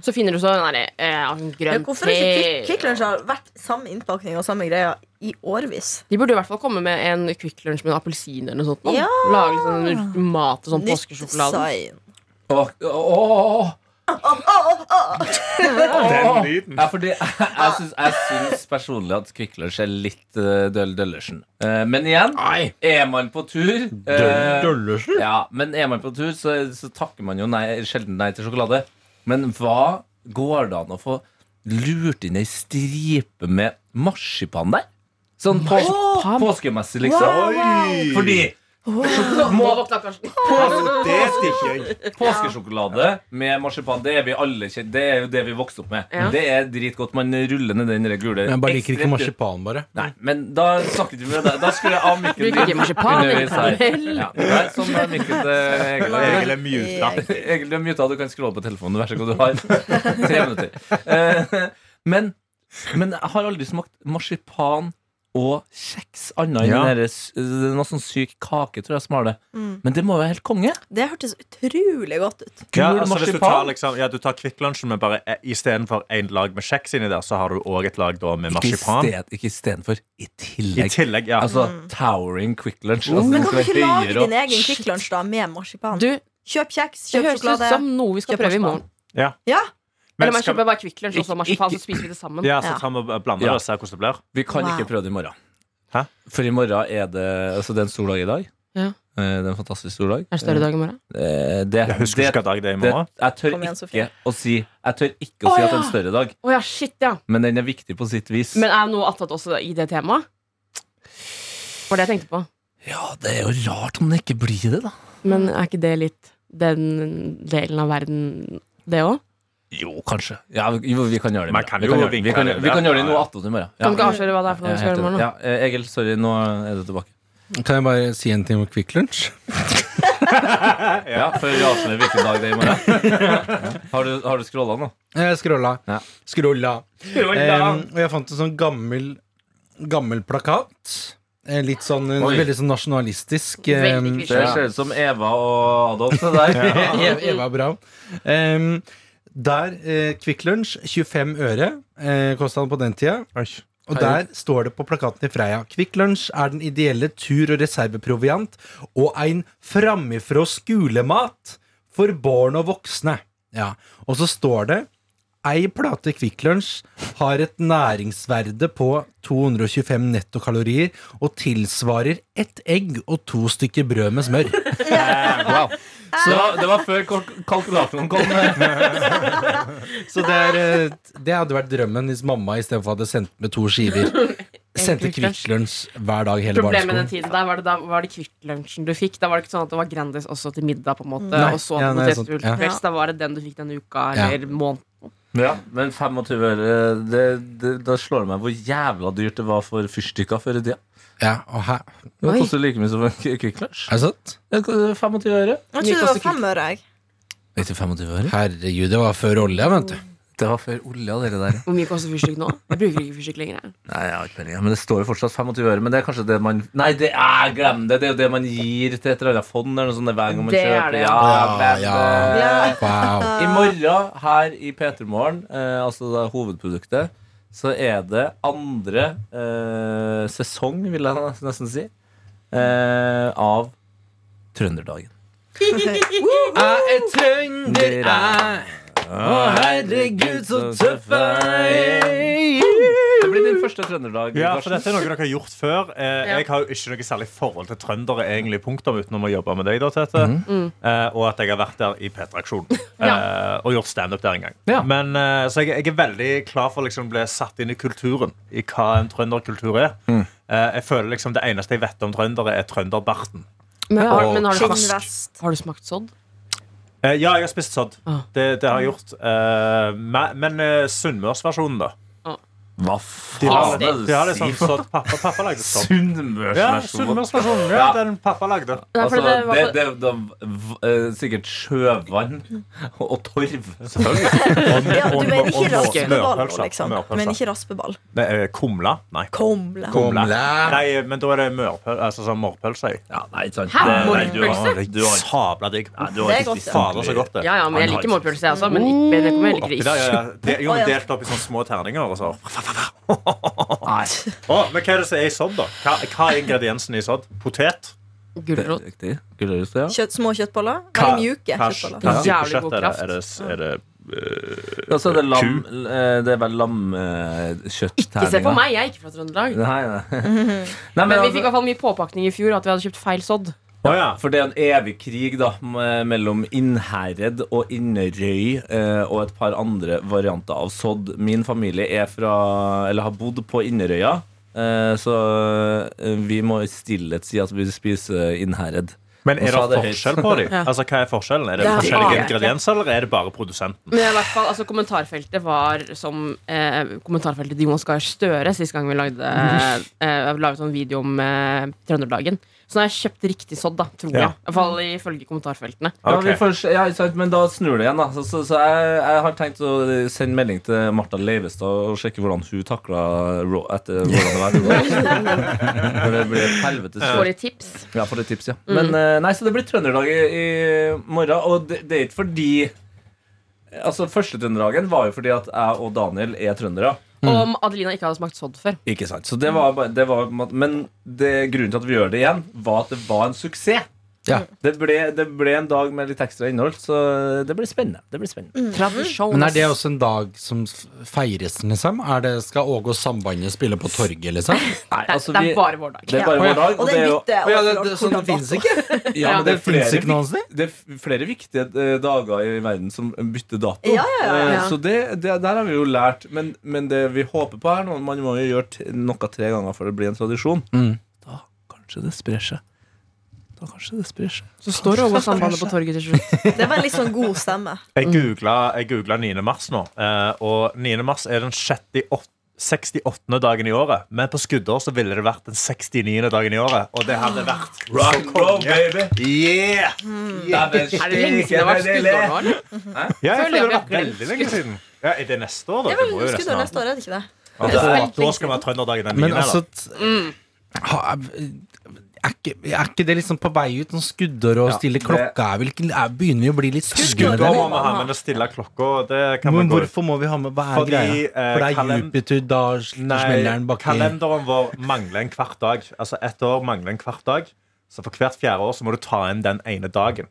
Speaker 5: Så finner du sånn der, eh,
Speaker 2: Ja,
Speaker 5: grønn
Speaker 2: hvorfor har ikke Kvikk- Lunsj har vært samme innpakning og samme greia i årvis?
Speaker 5: De burde i hvert fall komme med en Quick Lunch med en appelsin eller noe sånt. nå.
Speaker 2: Ja.
Speaker 5: Lage sånn mat og sånn
Speaker 2: Nytt
Speaker 5: påskesjokolade.
Speaker 2: design.
Speaker 4: Åh, åh,
Speaker 6: Den lyden.
Speaker 4: Ja, fordi jeg, jeg, syns, jeg syns personlig at Kvikk Lunsj er litt uh, døll døllersen. Eh, men igjen, er man på tur eh,
Speaker 3: Døllersen?
Speaker 4: Ja, men er man på tur, så, så takker man jo nei, sjelden nei til sjokolade. Men hva går det an å få lurt inn ei stripe med marsipan der? Sånn på, påskemessig, liksom. Fordi
Speaker 5: våkne, Karsten.
Speaker 6: Det.
Speaker 4: Påskesjokolade med marsipan, det er vi alle kjent Det er jo det vi vokste opp med.
Speaker 5: Ja.
Speaker 4: Det er dritgodt. Man ruller ned den gule
Speaker 3: Jeg bare liker ikke marsipan, bare.
Speaker 4: Nei, men da snakket vi med deg. Da skulle jeg av mikken
Speaker 5: Du liker ikke marsipan, ikke karamell.
Speaker 4: Ja, nei, sånn er mikken til Egil.
Speaker 6: Egil er muta.
Speaker 4: Egil, du er muta, du kan scrolle på telefonen. Vær så god, du har tre minutter. Eh, *laughs* Men, men jeg har aldri smakt marsipan og kjeks annet enn
Speaker 6: Ja.
Speaker 4: det er noe sånn syk kake, tror jeg som har det. Men det må jo være helt konge.
Speaker 2: Det hørtes utrolig godt ut.
Speaker 6: Ja, altså, hvis du tar, liksom, ja, du tar Kvikk Lunsjen, men bare eh, istedenfor en lag med kjeks inni der, så har du òg et lag da med
Speaker 4: Ikke
Speaker 6: marsipan.
Speaker 4: isted- Ikke istedenfor. I
Speaker 6: I
Speaker 4: tillegg.
Speaker 6: tillegg, ja.
Speaker 4: Altså towering Quick Lunch. Altså,
Speaker 2: Men kan du ikke lage din egen Kvikk Lunsj da med marsipan?
Speaker 5: Du,
Speaker 2: Kjøp kjeks,
Speaker 5: det høres ut som noe vi skal
Speaker 2: Kjøp
Speaker 5: prøve i morgen.
Speaker 6: ja.
Speaker 2: Ja,
Speaker 5: Eller man kjøper bare Kvikk Lunsj og så marsipan, så spiser vi det sammen.
Speaker 6: ja, så tar vi og blander
Speaker 4: Ja.
Speaker 6: det og ser hvordan det blir.
Speaker 4: Vi kan
Speaker 2: Wow.
Speaker 4: ikke prøve det i morgen.
Speaker 6: Hæ?
Speaker 4: For i morgen er det Altså det er en stor dag i dag.
Speaker 5: Ja.
Speaker 4: Eh, Det er en fantastisk stor dag.
Speaker 5: Er det større dag i morgen?
Speaker 4: Eh, Det,
Speaker 6: Jeg husker
Speaker 4: det,
Speaker 6: ikke hvilken dag det er i
Speaker 4: det,
Speaker 6: morgen.
Speaker 4: jeg tør
Speaker 2: Kom igjen,
Speaker 4: ikke å si Jeg tør ikke å
Speaker 5: Å,
Speaker 4: si at det er
Speaker 5: ja.
Speaker 4: en større dag,
Speaker 5: Å ja, shit, ja.
Speaker 4: men den er viktig på sitt vis.
Speaker 5: Men er noe attåt også i det temaet? Var det jeg tenkte på.
Speaker 4: ja, det er jo rart om det ikke blir det, da.
Speaker 5: Men er ikke det litt den delen av verden, det òg?
Speaker 4: Jo, kanskje. Ja, vi, vi kan gjøre det.
Speaker 6: kan
Speaker 4: vi
Speaker 6: jo
Speaker 4: kan, gjøre, vi kan, vi kan gjøre det i noe attåt i morgen.
Speaker 5: Kan ikke avsløre hva det er for noe
Speaker 4: er
Speaker 5: skal gjøre i morgen?
Speaker 4: Ja, eh, Egil, sorry, nå er du tilbake.
Speaker 3: Kan jeg bare si en ting om Kvikk Lunsj? *laughs*
Speaker 4: Ja, Før vi avslører hvilken dag det er i morgen. *laughs* Har du, har du scrolla nå?
Speaker 3: Jeg scrolla.
Speaker 4: Ja.
Speaker 3: Scrolla. Um, og jeg fant en sånn gammel, gammel plakat. Eh, Litt sånn
Speaker 4: Oi.
Speaker 3: Veldig sånn nasjonalistisk.
Speaker 5: Veldig.
Speaker 4: Det ser ut som Eva og Adolf, det der. *laughs*
Speaker 3: Eva- er Braun. Em, der eh, Kvikk Lunsj, 25 øre eh, kosta den på den tida.
Speaker 6: Oi.
Speaker 3: Og der står det på plakaten i Freia Kvikk Lunsj er den ideelle tur- og reserveproviant og ein framifrå skulemat for barn og voksne. Ja. Og så står det Ei plate Kvikk Lunsj har et næringsverde på 225 nettokalorier og tilsvarer ett egg og to stykker brød med smør. *laughs*
Speaker 4: Wow. Så det var, før kalk- kalkulatoren kom. *laughs*
Speaker 3: Så det, er, eh, det hadde vært drømmen hvis mamma istedenfor hadde sendt med to skiver. *laughs* Sendte
Speaker 5: Kvikk Lunsj.
Speaker 3: Hver dag hele
Speaker 5: Problemet med den
Speaker 3: barneskolen.
Speaker 5: tiden der var det, da var det Kvikk Lunsjen du fikk. Da var det ikke sånn at det var Grandis også til middag, på en måte.
Speaker 3: Nei.
Speaker 5: Og så
Speaker 3: Ja, nei, sånn, ja.
Speaker 5: Da var det den du fikk denne uka
Speaker 3: Ja.
Speaker 5: eller måneden.
Speaker 4: Ja, Men 25 øre, det, det, da slår det meg hvor jævla dyrt det var for fyrstikker før i tida.
Speaker 3: Ja, og her
Speaker 4: Det
Speaker 5: Oi.
Speaker 4: koster like mye som en Kvikk Lunsj.
Speaker 3: Er det sant?
Speaker 4: Det 25 øre.
Speaker 2: Jeg trodde det var fem øre. jeg.
Speaker 4: Ikke 25 øre?
Speaker 3: Herregud, det var før olja, vet du.
Speaker 4: Det var før olja, dere der.
Speaker 5: Hvor mye koster fyrstikk nå? Jeg bruker ikke fyrstikk lenger. jeg.
Speaker 4: Nei, jeg har ikke peiling, men det står jo fortsatt 25 øre. Men det er kanskje det man Nei, det er, glem det! Det er jo det man gir til et eller annet fond eller noe sånt hver gang man
Speaker 5: Det er
Speaker 4: kjøper.
Speaker 5: det,
Speaker 4: ja.
Speaker 3: ja. Ja.
Speaker 2: Ja.
Speaker 3: Wow.
Speaker 4: I morgen her i P3 Morgen, eh, altså da hovedproduktet, så er det andre eh, sesong, vil jeg nesten si, eh, av Trønderdagen. *laughs*
Speaker 3: Jeg er trønder, jeg. Å, herregud, så tøff jeg er.
Speaker 4: Det blir din første Trønderdag.
Speaker 6: Ja, for dette er noe dere har gjort før. Eh,
Speaker 5: Ja.
Speaker 6: Jeg har jo ikke noe særlig forhold til trøndere, egentlig, punktum, utenom å jobbe med deg, da, Tete. Eh, og at jeg har vært der i P3-aksjonen *laughs* eh, og gjort standup der en gang.
Speaker 4: Ja.
Speaker 6: Men, eh, så jeg, jeg er veldig klar for å liksom, bli satt inn i kulturen, i hva en trønderkultur er. Eh, jeg føler liksom Det eneste jeg vet om trøndere, er trønderbarten.
Speaker 5: Men, har,
Speaker 6: Og
Speaker 5: men har, du smakt,
Speaker 2: Skinnvest.
Speaker 5: har du smakt sodd?
Speaker 6: Eh, ja, jeg har spist sodd.
Speaker 5: Ah.
Speaker 6: Det, det har jeg gjort. Eh, men uh, sunnmørsversjonen, da?
Speaker 4: Hva faen det
Speaker 6: de har
Speaker 4: du
Speaker 6: sånn? Pappa, pappa lagde sånn. Ja,
Speaker 4: Sunnmørsversjon.
Speaker 6: Ja,
Speaker 4: Ja.
Speaker 6: den pappa lagde.
Speaker 4: Altså,
Speaker 5: det var
Speaker 4: det, det, det, eh, sikkert sjøvann og torv. *laughs*
Speaker 2: Ja, du mener ikke raspeball, liksom. Du mener ikke raspeball.
Speaker 6: Det er kumla? Nei.
Speaker 2: Kumla.
Speaker 3: kumla.
Speaker 6: Nei, men da er det mørpøl, altså sånn morpølse.
Speaker 4: Ja, nei, sant.
Speaker 5: Hæ?
Speaker 4: Det- du har-
Speaker 5: Morpølse?
Speaker 4: Du har-
Speaker 6: sabla digg.
Speaker 4: Nei, du har
Speaker 2: Det er godt, ja.
Speaker 6: Fader, så godt det.
Speaker 5: Ja, ja, men jeg liker
Speaker 4: ikke
Speaker 5: jeg også. Men ikke med jeg
Speaker 6: Oppi
Speaker 5: ikke.
Speaker 6: Det, jo, delt opp i sånne små terninger. Og så.
Speaker 4: Nei.
Speaker 6: Oh, men hva er det som er i sodd, da? Hva, hva er ingrediensene i sodd? Potet?
Speaker 5: Gulrot.
Speaker 4: Gulrot, ja.
Speaker 2: Kjøtt, små kjøttboller.
Speaker 6: Hva-
Speaker 2: Veldig mjuke
Speaker 6: hva-
Speaker 2: kjøttboller.
Speaker 5: Jævlig god
Speaker 6: er det?
Speaker 5: kraft.
Speaker 6: Er det, er det uh,
Speaker 4: altså, det, er lam eh, Det er vel lamkjøtt
Speaker 5: Ikke se på meg, jeg er ikke fra Trøndelag.
Speaker 4: Nei, nei. *laughs* nei men,
Speaker 5: Men vi
Speaker 4: altså-
Speaker 5: fikk i hvert fall mye påpakning i fjor at vi hadde kjøpt feil sodd.
Speaker 6: Å ja.
Speaker 4: For det er en evig krig da mellom Innherred og Inderøy eh, og et par andre varianter av sodd. Min familie er fra, eller har bodd på Inderøya, eh, så eh, vi må i stillhet si at vi spiser Innherred.
Speaker 6: Men er det
Speaker 4: det
Speaker 6: forskjell på dem? *laughs*
Speaker 5: Ja.
Speaker 6: Altså, hva er forskjellen? Er det
Speaker 5: Det
Speaker 6: forskjellige ingredienser, eller er det bare produsenten?
Speaker 5: Men i hvert fall, altså kommentarfeltet var som eh, kommentarfeltet til Jonas Gahr Støre sist gang vi lagde, *laughs* eh, laget sånn video om eh, Trønderdagen. Så nå har jeg kjøpt riktig sodd, da, tror jeg. I hvert fall ifølge kommentarfeltene.
Speaker 4: Ja, vi får, ja, men da snur det igjen. Da. Så, så, så jeg, jeg har tenkt å sende melding til Martha Leivestad og sjekke hvordan hun takla etter hvordan det var. *laughs* For det blir et helvetes
Speaker 5: Får litt tips.
Speaker 4: Ja, for litt tips, ja. Men eh, nei, så det blir Trønderdag i, i morgen. Og det, det er ikke fordi Altså, Første Trønderdagen var jo fordi at jeg og Daniel er trøndere.
Speaker 5: Og om Adelina ikke hadde smakt sodd før.
Speaker 4: Ikke sant, så det var, bare- det var Men det, grunnen til at vi gjør det igjen, var at det var en suksess.
Speaker 3: Ja.
Speaker 4: Det ble, det ble en dag med litt ekstra innhold, så det blir spennende. Det blir spennende.
Speaker 5: Mm.
Speaker 3: Men er det også en dag som feires, liksom? Er det, skal Åge og Sambandet spille på torget, liksom? *laughs*
Speaker 4: Nei,
Speaker 5: det,
Speaker 4: altså,
Speaker 5: det
Speaker 4: vi-
Speaker 5: er bare vår dag.
Speaker 4: det er bare vår dag.
Speaker 2: Og det
Speaker 4: er jo.
Speaker 3: Ja, det, det, sånn det finnes ikke? *laughs*
Speaker 4: ja, men
Speaker 3: det
Speaker 4: er flere
Speaker 3: ikke noe sted.
Speaker 4: Det er flere viktige eh, dager i verden som bytter dato.
Speaker 2: Ja, ja, ja, ja.
Speaker 4: Eh, Så det, det, der har vi jo lært. Men, men det vi håper på her nå Man må jo gjøre noe tre ganger for det blir en tradisjon.
Speaker 3: Mm.
Speaker 4: Da kanskje det sprer seg. Da kanskje det sprer seg.
Speaker 5: Så står det over Sambandet på torget til slutt. *laughs*
Speaker 2: Det var en litt sånn god stemme.
Speaker 6: Jeg googla, jeg googla 9. mars nå, eh, og 9. mars er den 68. 68. dagen i året, men på skuddår så ville det vært den 69. dagen i året. Og det hadde vært
Speaker 4: Rock and roll, baby!
Speaker 6: Yeah!
Speaker 4: Er
Speaker 5: Er det lenge siden det har vært skuddår nå, eller?
Speaker 6: Ja, jeg
Speaker 5: Føler
Speaker 6: det har vært veldig lenge siden. Ja, er det neste år, da?
Speaker 2: Det er
Speaker 6: nesten
Speaker 2: skuddår neste år, er det ikke det?
Speaker 6: Ja, da, da skal vi ha trønderdagen den
Speaker 3: Men
Speaker 6: 9.
Speaker 3: altså
Speaker 6: da.
Speaker 3: Er, ikke, er ikke det liksom på vei ut? Sånn skuddår og
Speaker 4: Ja,
Speaker 3: stille
Speaker 4: det-
Speaker 3: klokka er vel ikke, er, Begynner vi å bli litt
Speaker 6: Skuddår
Speaker 3: skuddår?
Speaker 6: må vi ha, men å stille klokka, det kan
Speaker 3: Men
Speaker 6: vi gå
Speaker 3: hvorfor må vi ha med Hva er
Speaker 6: Fordi,
Speaker 3: greia?
Speaker 6: eh,
Speaker 3: For det er
Speaker 6: kalend-
Speaker 3: Jupiter, da smeller den baki
Speaker 6: kalenderen vår mangler en kvart dag. Altså ett år mangler en kvart dag. Så for hvert fjerde år så må du ta inn den ene dagen.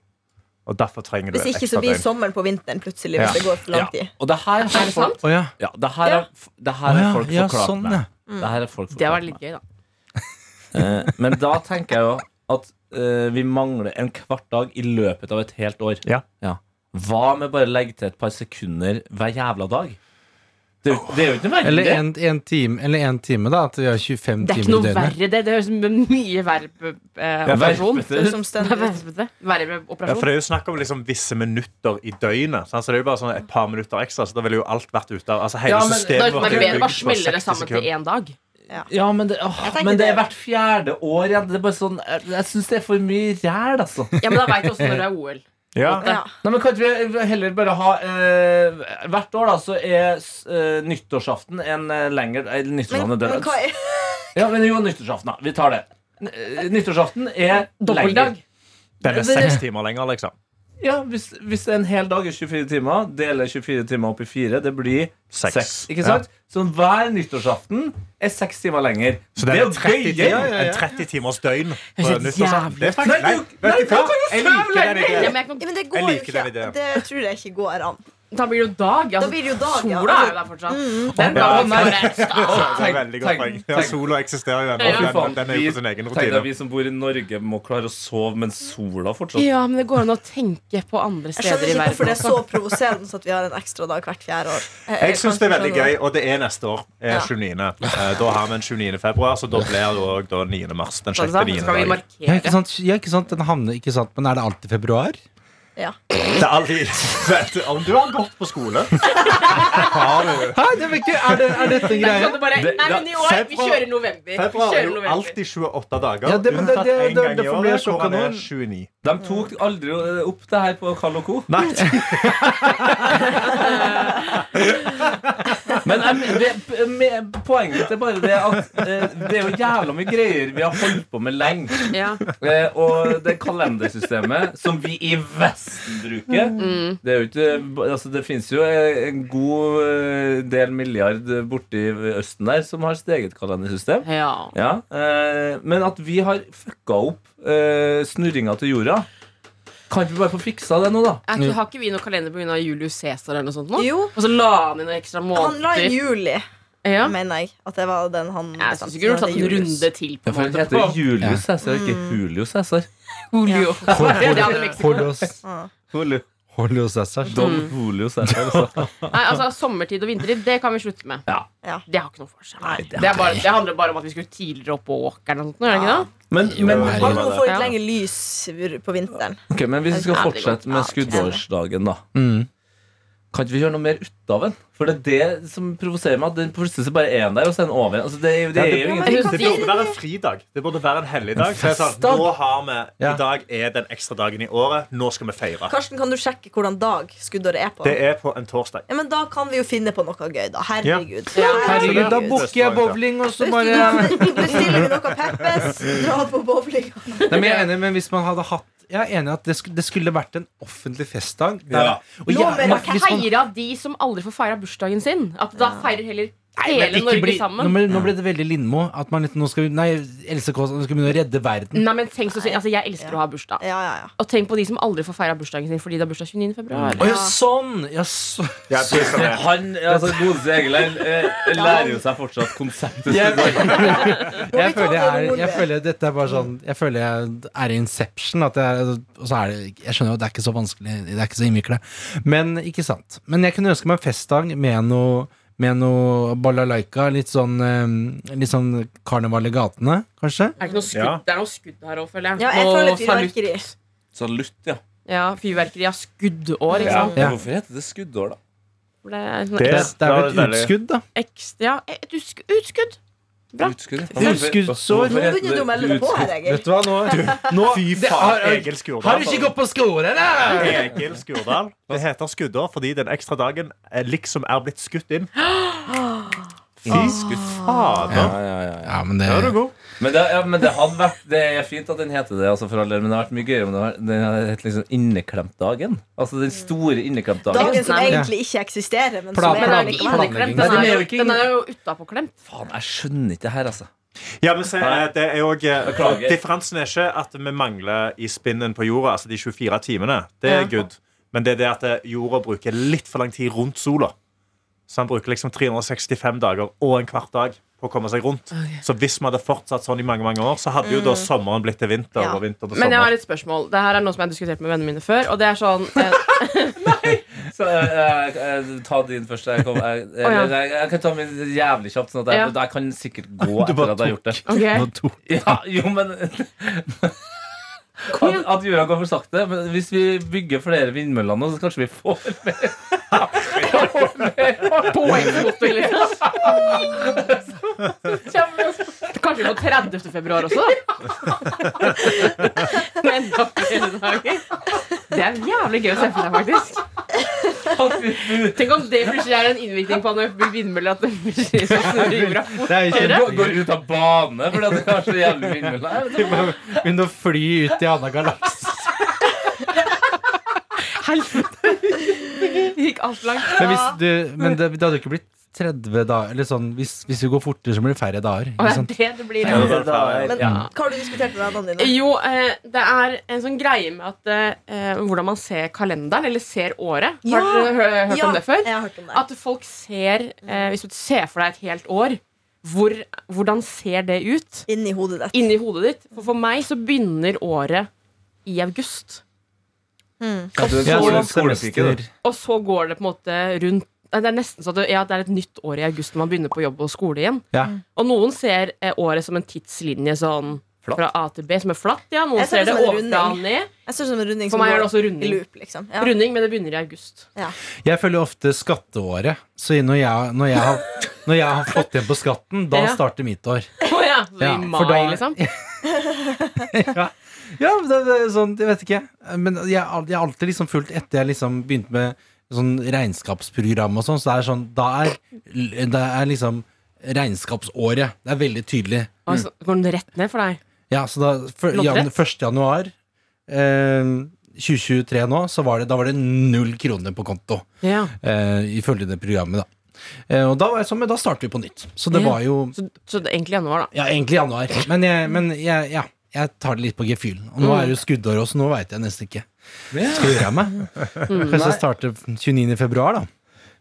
Speaker 6: Og derfor trenger du
Speaker 2: Hvis ikke så blir
Speaker 6: døgn.
Speaker 2: sommeren på vinteren plutselig.
Speaker 6: Ja.
Speaker 2: Hvis det går for lang
Speaker 4: Ja.
Speaker 2: tid
Speaker 4: Og det her
Speaker 5: Er
Speaker 4: folk,
Speaker 5: sant?
Speaker 3: Ja.
Speaker 4: ja, det her er, det her er
Speaker 3: ja,
Speaker 4: folk
Speaker 3: ja,
Speaker 4: forklart
Speaker 3: sånn,
Speaker 4: meg. Det her er folk
Speaker 5: Det var litt gøy, da.
Speaker 4: Eh, Men da tenker jeg jo at eh, vi mangler en kvart dag i løpet av et helt år.
Speaker 6: Ja.
Speaker 4: Hva med bare legge til et par sekunder hver jævla dag? Det, er jo- det er jo ikke noe verre.
Speaker 3: Eller
Speaker 4: det.
Speaker 3: en, en time, eller en time, da. At vi har 25
Speaker 5: Det er ikke
Speaker 3: timer
Speaker 5: noe
Speaker 3: døgnet.
Speaker 5: verre, det. Det høres ut som mye verre eh, operasjon.
Speaker 4: verre.
Speaker 2: Det er som
Speaker 5: Det er
Speaker 2: stendig.
Speaker 5: verre, verre
Speaker 6: Ja, for
Speaker 5: operasjon.
Speaker 6: Det er jo snakk om liksom visse minutter i døgnet. Sant? Så det er jo bare sånn et par minutter ekstra, så da ville jo alt vært ute av altså, Hele
Speaker 4: Ja, men-
Speaker 6: systemet
Speaker 5: Da,
Speaker 6: vårt er bygd
Speaker 5: bare
Speaker 6: på
Speaker 5: smelle
Speaker 6: 60
Speaker 5: det sammen til
Speaker 6: sekunder.
Speaker 5: én dag.
Speaker 4: Ja, men det, åh, men det er hvert fjerde år. Det er bare sånn, jeg jeg syns det er for mye ræl, altså.
Speaker 5: Ja, men da veit du også når det er OL. *laughs*
Speaker 6: Ja.
Speaker 2: Ja.
Speaker 4: Nei, men Kan ikke vi heller bare ha eh, Hvert år da så er eh, nyttårsaften en eh, lengre eh, Nyttårsaften
Speaker 2: men
Speaker 4: er
Speaker 2: hva er *laughs*
Speaker 4: Ja, men jo, nyttårsaften, da. Vi tar det. N- eh, Nyttårsaften er
Speaker 5: Dobbeltdag.
Speaker 4: lenger.
Speaker 6: Den er seks timer lenger, liksom.
Speaker 4: Ja, hvis, hvis en hel dag er 24 timer, deler 24 timer opp i fire, det blir
Speaker 6: Seks.
Speaker 4: seks. Ikke sant? Så hver nyttårsaften er seks timer lenger.
Speaker 6: Så det er
Speaker 4: jo
Speaker 6: 30
Speaker 4: gøyere.
Speaker 6: timer, en 30 timers døgn. på nyttårsaften. Det er faktisk
Speaker 4: Nei,
Speaker 6: Nei,
Speaker 4: nei.
Speaker 5: Ja,
Speaker 2: Ja, men det
Speaker 6: Jeg
Speaker 2: går jo
Speaker 6: liker
Speaker 2: ikke.
Speaker 6: den ideen.
Speaker 2: Det tror jeg ikke går an.
Speaker 5: Da blir det jo dag.
Speaker 2: Da blir det jo dag, ja.
Speaker 5: Er jo der fortsatt. Den
Speaker 6: Ja,
Speaker 5: dagen
Speaker 4: nei. *laughs*
Speaker 6: Det er veldig godt poeng. Ja, Sola eksisterer jo ennå.
Speaker 5: Ja.
Speaker 6: Den, den er jo på sin egen
Speaker 4: Tenk deg
Speaker 6: rutine.
Speaker 4: vi som bor i Norge, må klare å sove mens sola fortsatt
Speaker 5: Ja, men det går an å tenke på andre steder
Speaker 2: Jeg skjønner ikke hvorfor det er så provoserende at vi har en ekstra dag hvert fjerde år.
Speaker 6: Jeg syns det er veldig gøy, og det er neste år. Er 29. Eh, Da har vi en 29. februar, så da blir det òg 9. mars. Den
Speaker 5: sjette
Speaker 6: 6.
Speaker 5: skal
Speaker 6: 9.
Speaker 5: vi
Speaker 6: dagen.
Speaker 3: Ja, ikke sant? Ja, ikke sant? Den havner, ikke sant? Men er det alltid februar?
Speaker 2: Ja.
Speaker 6: Det er aldri, Vet du, Om du har gått på skole *laughs* har du
Speaker 3: Hæ, det er, ikke, er, det, er dette en greie?
Speaker 5: det bare, nei, men i år, vi kjører november. Vi
Speaker 6: Februar er jo alltid 28 dager.
Speaker 3: Ja, det- men det-
Speaker 6: det,
Speaker 3: det-
Speaker 6: en
Speaker 3: det-
Speaker 6: gang i
Speaker 3: derfor blir sjokka nå.
Speaker 6: 29.
Speaker 4: De tok aldri opp det her på Kall og Co.
Speaker 6: Nei, *laughs* *laughs*
Speaker 4: Men det, poenget mitt er bare det at eh, det er jo jævla mye greier vi har holdt på med lenge.
Speaker 5: Ja.
Speaker 4: Eh, og det kalendersystemet som vi i Vesten bruker
Speaker 5: Mm.
Speaker 4: Det er jo ikke Altså det finnes jo en god eh, del milliard borti Østen der som har sitt eget kalendersystem.
Speaker 5: ja.
Speaker 4: Ja, Men at vi har fucka opp snurringa til jorda Kan ikke vi bare få fiksa det nå, da?
Speaker 5: Er ikke, har ikke vi noe kalender pga. Julius Cæsar eller noe sånt? nå?
Speaker 2: Jo,
Speaker 5: Og så la han inn noen ekstra måneder.
Speaker 2: han la inn juli,
Speaker 5: Ja.
Speaker 2: mener jeg. At det var den han
Speaker 5: Jeg syns ikke du har tatt en runde til. på
Speaker 4: Ja,
Speaker 5: måte
Speaker 4: heter Julius Cæsar, ikke Julio Cæsar.
Speaker 5: Julio.
Speaker 3: Ja. *laughs*
Speaker 4: Julio.
Speaker 3: Julio. Cæsar.
Speaker 4: Don Julio Cæsar. Altså. *laughs*
Speaker 5: Nei, altså Sommertid og vintertid, det kan vi slutte med.
Speaker 4: Ja.
Speaker 2: Ja.
Speaker 5: Det har ikke noe for seg.
Speaker 4: det
Speaker 5: det, er bare, det handler bare om at vi skulle tidligere opp på åkeren. og sånt, er ikke det?
Speaker 4: Men, men,
Speaker 3: Jo,
Speaker 2: man må få
Speaker 5: Ja.
Speaker 2: litt lenger lys på vinteren.
Speaker 4: ok, men hvis vi skal
Speaker 5: Ja, det
Speaker 4: fortsette med skuddårsdagen, da
Speaker 3: Mm.
Speaker 4: Kan ikke vi gjøre noe mer ut av den? For det er det som provoserer meg. At den plutselig bare er en der, og så er den over. Altså, det, er jo- det er jo.
Speaker 6: Det burde være en fridag. Det burde være en helligdag. Så sånn,
Speaker 4: festdag.
Speaker 6: nå har vi,
Speaker 3: Ja.
Speaker 6: I dag er den ekstra dagen i året. Nå skal vi feire.
Speaker 2: Karsten, kan du sjekke hvordan dag skuddåret er på?
Speaker 6: Det er på en torsdag.
Speaker 2: Ja, men Da kan vi jo finne på noe gøy, da. Herregud.
Speaker 5: Ja.
Speaker 3: Herregud, da booker jeg bowling, og så bare
Speaker 2: bestiller vi noe Peppes, dra på bowling.
Speaker 3: Nei, men jeg er enig, men hvis man hadde hatt Jeg er enig i at det skulle, det skulle vært en offentlig festdag. Der,
Speaker 6: Ja.
Speaker 3: og
Speaker 2: Lov
Speaker 3: jeg-
Speaker 5: Må
Speaker 3: hvis
Speaker 5: ikke
Speaker 3: man-
Speaker 5: feire av de som aldri får feira bursdagen sin. At da feirer heller
Speaker 3: Nei,
Speaker 5: hele Norge
Speaker 3: bli-
Speaker 5: sammen.
Speaker 3: Nå ble, nå ble det veldig Lindmo. At man litt, nå skal, nei, Else Kåss skal begynne å redde verden.
Speaker 5: Nei, men tenk så synd altså, Jeg elsker å ha bursdag.
Speaker 2: Ja, ja, ja.
Speaker 5: Og tenk på de som aldri får feira bursdagen sin fordi det er bursdag 29. februar.
Speaker 3: Ja, sånn! Ja, så.
Speaker 6: Er. *laughs*
Speaker 4: Han, altså Godeste Egil eh, lærer jo seg fortsatt konseptet. *laughs*
Speaker 3: Jeg, jeg, føler jeg, er, jeg føler dette er bare sånn Jeg føler jeg er i Inception. At jeg, og så er det, jeg skjønner jo at det er ikke så vanskelig, det er ikke så innvikla. Men ikke sant. Men jeg kunne ønske meg en festdag med noe med noe balalaika. Litt sånn, litt sånn karneval i gatene, kanskje.
Speaker 5: Er det, ikke noe skudd?
Speaker 6: Ja.
Speaker 5: det er noe skudd her òg, føler jeg.
Speaker 2: Ja, jeg føler fyrverkeri.
Speaker 4: Salutt, ja.
Speaker 5: Ja, fyrverkeri av skuddår, ikke sant?
Speaker 3: Ja.
Speaker 4: Hvorfor heter det skuddår, da?
Speaker 5: Det
Speaker 6: Det-
Speaker 3: Det, det er jo et utskudd, da.
Speaker 5: ekstra Ja, et utskudd. Bra.
Speaker 4: Utskudd.
Speaker 2: Nå begynner du å melde deg på her, Egil.
Speaker 3: Vet du hva, nå, *laughs* nå
Speaker 6: Fy faen, Egil Skurdal.
Speaker 3: har- du ikke gått på skole, eller? *laughs*
Speaker 6: Egil Skurdal. Det heter skuddår fordi den ekstra dagen er liksom er blitt skutt inn. *gasps* Fy fader.
Speaker 4: Ja, ja, ja, ja.
Speaker 3: Ja, men det
Speaker 6: er god.
Speaker 4: Men, det, ja, men det hadde vært Det er fint at den heter det, altså for all del, men det hadde vært mye gøyere om det var- den hadde hett liksom Inneklemtdagen. Altså den store inneklemtdagen.
Speaker 2: Dagen som egentlig ikke eksisterer, men
Speaker 3: Plan-
Speaker 2: som er
Speaker 5: den inneklemt. Den er jo, den er jo utapåklemt.
Speaker 4: Faen, jeg skjønner ikke det her, altså.
Speaker 6: Ja, men se, eh, det er jo
Speaker 4: Differensen
Speaker 6: Differansen er ikke at vi mangler i spinnen på jorda, altså de 24 timene. Det er good. Men det er det at eh, jorda bruker litt for lang tid rundt sola. Så han bruker liksom 365 dager og en kvart dag på å komme seg rundt. Så hvis vi hadde fortsatt sånn i mange mange år, så hadde jo da sommeren blitt til vinter
Speaker 2: Ja.
Speaker 6: og vinter til
Speaker 5: Men jeg har et spørsmål. Det her er noe som jeg har diskutert med vennene mine før. Og det er sånn eh, *laughs*
Speaker 4: Så jeg, jeg, Ta din først. Jeg, kom, jeg, jeg, jeg, jeg kan ta min jævlig kjapt, sånn at jeg,
Speaker 5: Ja.
Speaker 4: jeg kan sikkert gå *laughs* etter at jeg har gjort det.
Speaker 5: Okay.
Speaker 3: Nå tok-
Speaker 4: Ja, jo, men at, at jorda går for sakte. Men hvis vi bygger flere vindmøller nå, så kanskje vi får mer. *laughs*
Speaker 5: Poengfoto, liksom. Kanskje på 30. februar også, da. Enda flere dager. Det er jævlig gøy å se for seg, faktisk. Tenk om det plutselig er en innvirkning på at når vi at det plutselig snurrer jorda fort.
Speaker 4: Går, ut av bane fordi det er så jævlig
Speaker 3: vindmølle. Begynner å fly ut i annen galakse.
Speaker 5: Helvete! Det gikk altfor langt.
Speaker 3: Men, hvis du, men det, det hadde ikke blitt 30 dager Eller sånn, hvis, hvis vi går fortere, så blir det færre dager.
Speaker 5: Og
Speaker 3: Ikke
Speaker 5: det
Speaker 3: sant?
Speaker 5: det det blir.
Speaker 6: Ja,
Speaker 5: Ja.
Speaker 6: det er.
Speaker 2: Men
Speaker 4: Ja.
Speaker 2: hva har du diskutert med vennene dine?
Speaker 5: Jo, eh, det er en sånn greie med at eh, hvordan man ser kalenderen, eller ser året.
Speaker 2: Ja.
Speaker 5: Har du hø hørt
Speaker 2: Ja,
Speaker 5: om det før?
Speaker 2: Jeg har hørt om det.
Speaker 5: At folk ser eh, Hvis du ser for deg et helt år, hvor, hvordan ser det ut
Speaker 2: Inni hodet ditt.
Speaker 5: inni hodet ditt? For for meg så begynner året i august.
Speaker 2: Mm.
Speaker 4: Ja, du er
Speaker 3: Ja, så
Speaker 4: skolepike, du.
Speaker 3: semester.
Speaker 5: Og så går det på en måte rundt Nei, Det er nesten sånn at det, ja, det er et nytt år i august når man begynner på jobb og skole igjen.
Speaker 3: Ja.
Speaker 5: Og noen ser eh, året som en tidslinje sånn
Speaker 4: Flatt.
Speaker 5: fra A til B, som er flatt. Ja, Noen
Speaker 2: Jeg ser
Speaker 5: ser
Speaker 2: det
Speaker 5: det
Speaker 2: som en
Speaker 5: ovenfra og
Speaker 2: runding.
Speaker 5: ned.
Speaker 2: Jeg ser det som en runding
Speaker 5: For
Speaker 2: som
Speaker 5: meg er det
Speaker 2: går
Speaker 5: også runding.
Speaker 2: loop, liksom. Ja.
Speaker 5: Runding, men det begynner i august.
Speaker 2: Ja.
Speaker 3: Jeg følger ofte skatteåret. Så når jeg, når jeg, har, når jeg har fått igjen på skatten, da
Speaker 5: Ja.
Speaker 3: starter mitt år.
Speaker 5: Å ja, så
Speaker 3: Ja,
Speaker 5: i
Speaker 3: for
Speaker 5: mai,
Speaker 3: da-
Speaker 5: liksom. *laughs* *laughs*
Speaker 3: ja, ja det, det sånn, jeg vet ikke. Men jeg, har alltid liksom fulgt etter jeg liksom begynte med sånn regnskapsprogram og sånn, så det er sånn Da er, det er liksom regnskapsåret. Det er veldig tydelig.
Speaker 5: Altså, så går den rett ned for deg.
Speaker 3: Ja, så da for, jan, 1. januar eh, 2023 nå, så var det, da var det null kroner på konto.
Speaker 5: Ja.
Speaker 3: Eh, ifølge det programmet, da. Eh, og da var jeg sånn, men da starter vi på nytt. Så det
Speaker 5: Ja.
Speaker 3: var jo
Speaker 5: Så, så det egentlig januar, da.
Speaker 3: Ja, egentlig januar. Men jeg, men jeg, ja, jeg tar det litt på gefühlen. Og nå er det jo skuddår også, nå veit jeg nesten ikke. Skal jeg gjøre av meg? Kanskje jeg starter 29. februar, da.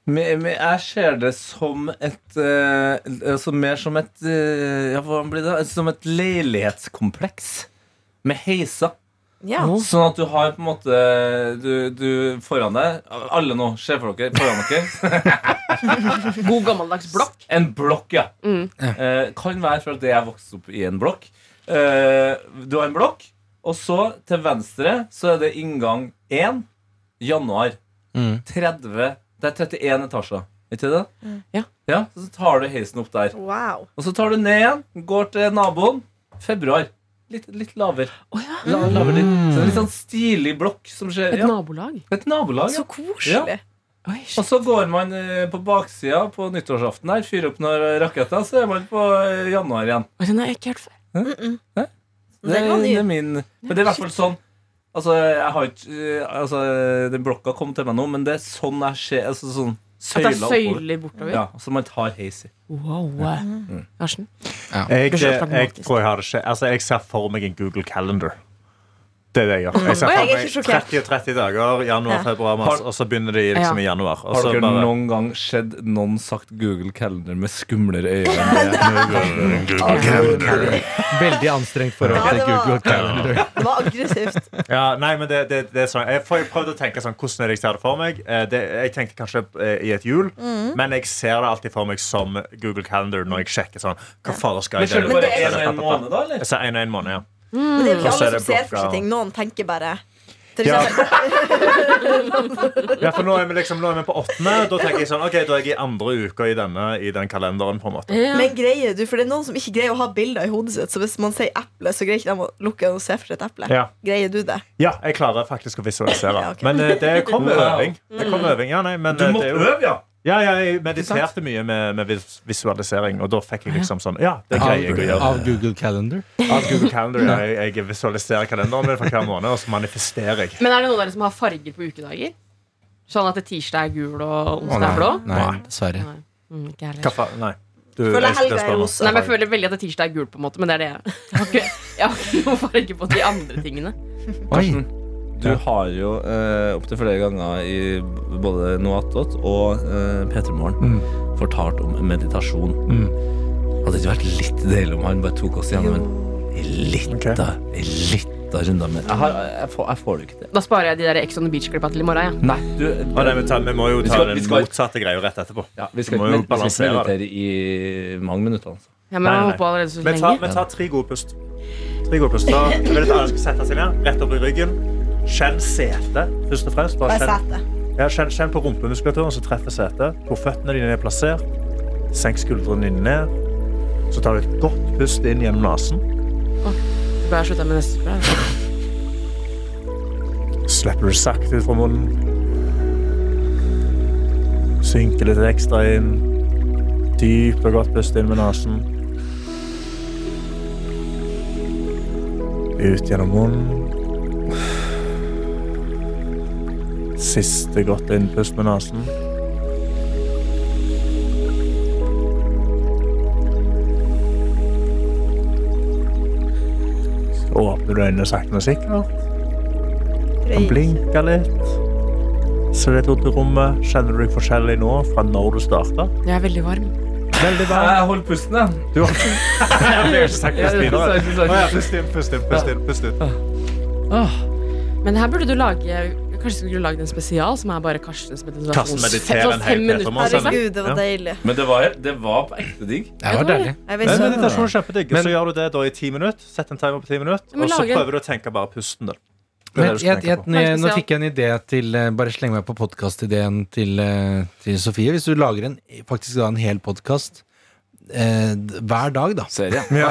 Speaker 4: Men, men jeg ser det som et eh, altså Mer som et eh, Ja, hva blir det? Som et leilighetskompleks. Med heiser.
Speaker 2: Ja.
Speaker 4: Sånn at du har på en måte Du, du foran deg Alle nå, se for dere foran dere.
Speaker 5: God gammeldags blokk.
Speaker 4: En blokk, ja.
Speaker 5: Mm.
Speaker 4: Eh, kan være for at jeg vokste opp i en blokk. Eh, du har en blokk, og så til venstre så er det inngang 1. Januar.
Speaker 3: Mm.
Speaker 4: 30 Det er 31 etasjer. Ikke det?
Speaker 5: Ja.
Speaker 4: ja. Så tar du heisen opp der.
Speaker 2: Wow.
Speaker 4: Og så tar du ned igjen, går til naboen. Februar. Litt, litt lavere. La, laver litt. Så det er litt sånn stilig blokk som skjer.
Speaker 5: Et
Speaker 4: Ja.
Speaker 5: nabolag.
Speaker 4: Et nabolag.
Speaker 2: Så
Speaker 4: Ja.
Speaker 2: koselig.
Speaker 5: Oi,
Speaker 4: Og så går man eh, på baksida på nyttårsaften her, fyrer opp noen raketter, så er man på eh, januar igjen.
Speaker 5: Oi, Den har jeg ikke hørt før.
Speaker 4: Det,
Speaker 2: Den Det, ny.
Speaker 4: det er min Men det er i hvert fall sånn Altså, jeg har ikke eh, Altså, den blokka kom til meg nå, men det er sånn jeg ser altså, sånn
Speaker 5: At det er
Speaker 4: søyler
Speaker 5: bortover.
Speaker 4: Ja, så man tar heis i.
Speaker 5: Wow. Ja.
Speaker 6: Mm.
Speaker 5: Blir så
Speaker 6: jeg,
Speaker 5: jeg
Speaker 6: tror jeg har det ikke Altså, jeg ser for meg en Google Calendar. Det er det jeg gjør. Jeg ser for
Speaker 2: jeg er
Speaker 6: meg 30 og 30 dager, januar, februar, mars, og så begynner de liksom i januar. Og
Speaker 4: Har
Speaker 6: så
Speaker 4: dere
Speaker 6: bare
Speaker 4: noen gang sett noen sagt Google Calendar med skumlere øyne? *laughs*
Speaker 3: Veldig anstrengt forhold
Speaker 2: Ja,
Speaker 3: til Google Calendar.
Speaker 2: Det var aggressivt.
Speaker 6: Ja, nei, men det, det, det er sånn Jeg har prøvd prøvde å tenke sånn Hvordan er det jeg ser det for meg Eh, det, Jeg tenkte kanskje eh, i et hjul Men jeg ser det alltid for meg som Google Calendar Når jeg sjekker sånn Hva fader skal jeg
Speaker 4: gjøre?
Speaker 2: Men det er-
Speaker 4: en og en måned, da? eller?
Speaker 6: Jeg ser en og en måned, ja
Speaker 2: Men det er jo ikke alle som ser for seg ting. Noen tenker bare
Speaker 6: Ja. Ja, for nå er vi liksom Nå er vi på åttende Da tenker jeg sånn Ok, da er jeg i andre uka i denne I den kalenderen på en måte
Speaker 5: Ja.
Speaker 2: Men greier du, for det er noen som ikke greier å ha bilder i hodet sitt. Så hvis man sier eple, så greier ikke de å lukke og se for seg et eple.
Speaker 6: Ja.
Speaker 2: Greier du det?
Speaker 6: Ja, jeg klarer faktisk å visualisere
Speaker 2: Ja, ok.
Speaker 6: Men eh, det
Speaker 4: kommer
Speaker 6: øving Det kommer øving, ja, nei Men
Speaker 4: Du
Speaker 6: må
Speaker 4: måtte
Speaker 6: er jo
Speaker 4: øve, ja!
Speaker 6: Ja, ja, jeg mediterte mye med, med visualisering Og da fikk jeg liksom sånn Ja, det greier jeg å gjøre
Speaker 3: av Google Calendar.
Speaker 6: Av Google Calendar, ja. Jeg, jeg visualiserer kalenderen min for hver måned, og så manifesterer jeg.
Speaker 5: Men er det noen av dere som har farger på ukedager? Sånn at det tirsdag er gul og onsdag er blå?
Speaker 3: Nei, dessverre.
Speaker 5: Nei. Mm, ikke heller.
Speaker 6: Nei. Du,
Speaker 2: Føler
Speaker 6: jeg-
Speaker 2: helga er rosa.
Speaker 5: Nei, men Jeg føler veldig at det tirsdag er gul, på en måte men det er det jeg *laughs* jeg har ikke noen farge på de andre tingene.
Speaker 3: Oi.
Speaker 4: Du har jo eh, opptil flere ganger i både Noatot og eh, P3 Morgen fortalt om meditasjon.
Speaker 3: Mm.
Speaker 4: Hadde det ikke vært litt deilig om han bare tok oss gjennom en lita,
Speaker 6: Ok.
Speaker 4: en runde med jeg, har, jeg, får, jeg får det ikke til.
Speaker 5: Da sparer jeg de der Ex on the Beach-klippa til i morgen. Ja.
Speaker 4: Nei, du
Speaker 6: du, nei, vi, tar, vi må jo ta
Speaker 4: skal-
Speaker 6: den motsatte greia rett etterpå.
Speaker 4: ja, Vi skal
Speaker 6: Vi må
Speaker 4: ikke
Speaker 6: jo balansere
Speaker 4: meditere i mange minutter. Altså.
Speaker 5: Ja, men
Speaker 6: Nei, nei. Vi tar, vi tar tre gode pust. Tre gode pust. Da vil jeg at alle skal sette seg ned, rett opp i ryggen. Kjenn setet, først og fremst. Bare kjenn, ja, kjenn, kjenn på rumpemuskulaturen som treffer setet. Hvor føttene dine er plassert. Senk skuldrene dine ned. Så tar du et godt pust inn gjennom nesen.
Speaker 5: Bør jeg slutte med neste spray?
Speaker 6: Slipper du sakte ut fra munnen. Synker litt ekstra inn. Dypt og godt pust inn med nesen. Ut gjennom munnen. Siste godt innpust med nesen. Så åpner du øynene sakte, men sikkert. Den blinker litt. Se litt rundt i rommet. Kjenner du deg forskjellig nå fra når du starta?
Speaker 5: Jeg er veldig varm.
Speaker 6: Veldig varm.
Speaker 4: Jeg holder pusten, jeg.
Speaker 6: Du har *laughs* ikke sagt pust ja, Pust inn, pust inn, pust inn.
Speaker 5: Men her burde du lage Kanskje vi skulle lagd en spesial som er bare Karstens sånn
Speaker 6: hel
Speaker 5: fem minutter.
Speaker 2: Herregud, det var deilig.
Speaker 4: Men det var, det var på ekte digg.
Speaker 3: Det var deilig.
Speaker 6: Men meditasjon er kjempedigg. Så gjør du det da i ti minutter. Sett en timer på ti minutter, og så prøver du å tenke bare pusten. Der. Er
Speaker 3: Men jeg, jeg,
Speaker 6: jeg,
Speaker 3: nå, nå fikk jeg en idé til eh, Bare sleng meg på podkastideen til, eh, til Sofie. Hvis du lager en, faktisk da en hel podkast eh, hver dag, da.
Speaker 4: Serie. *laughs*
Speaker 6: Ja.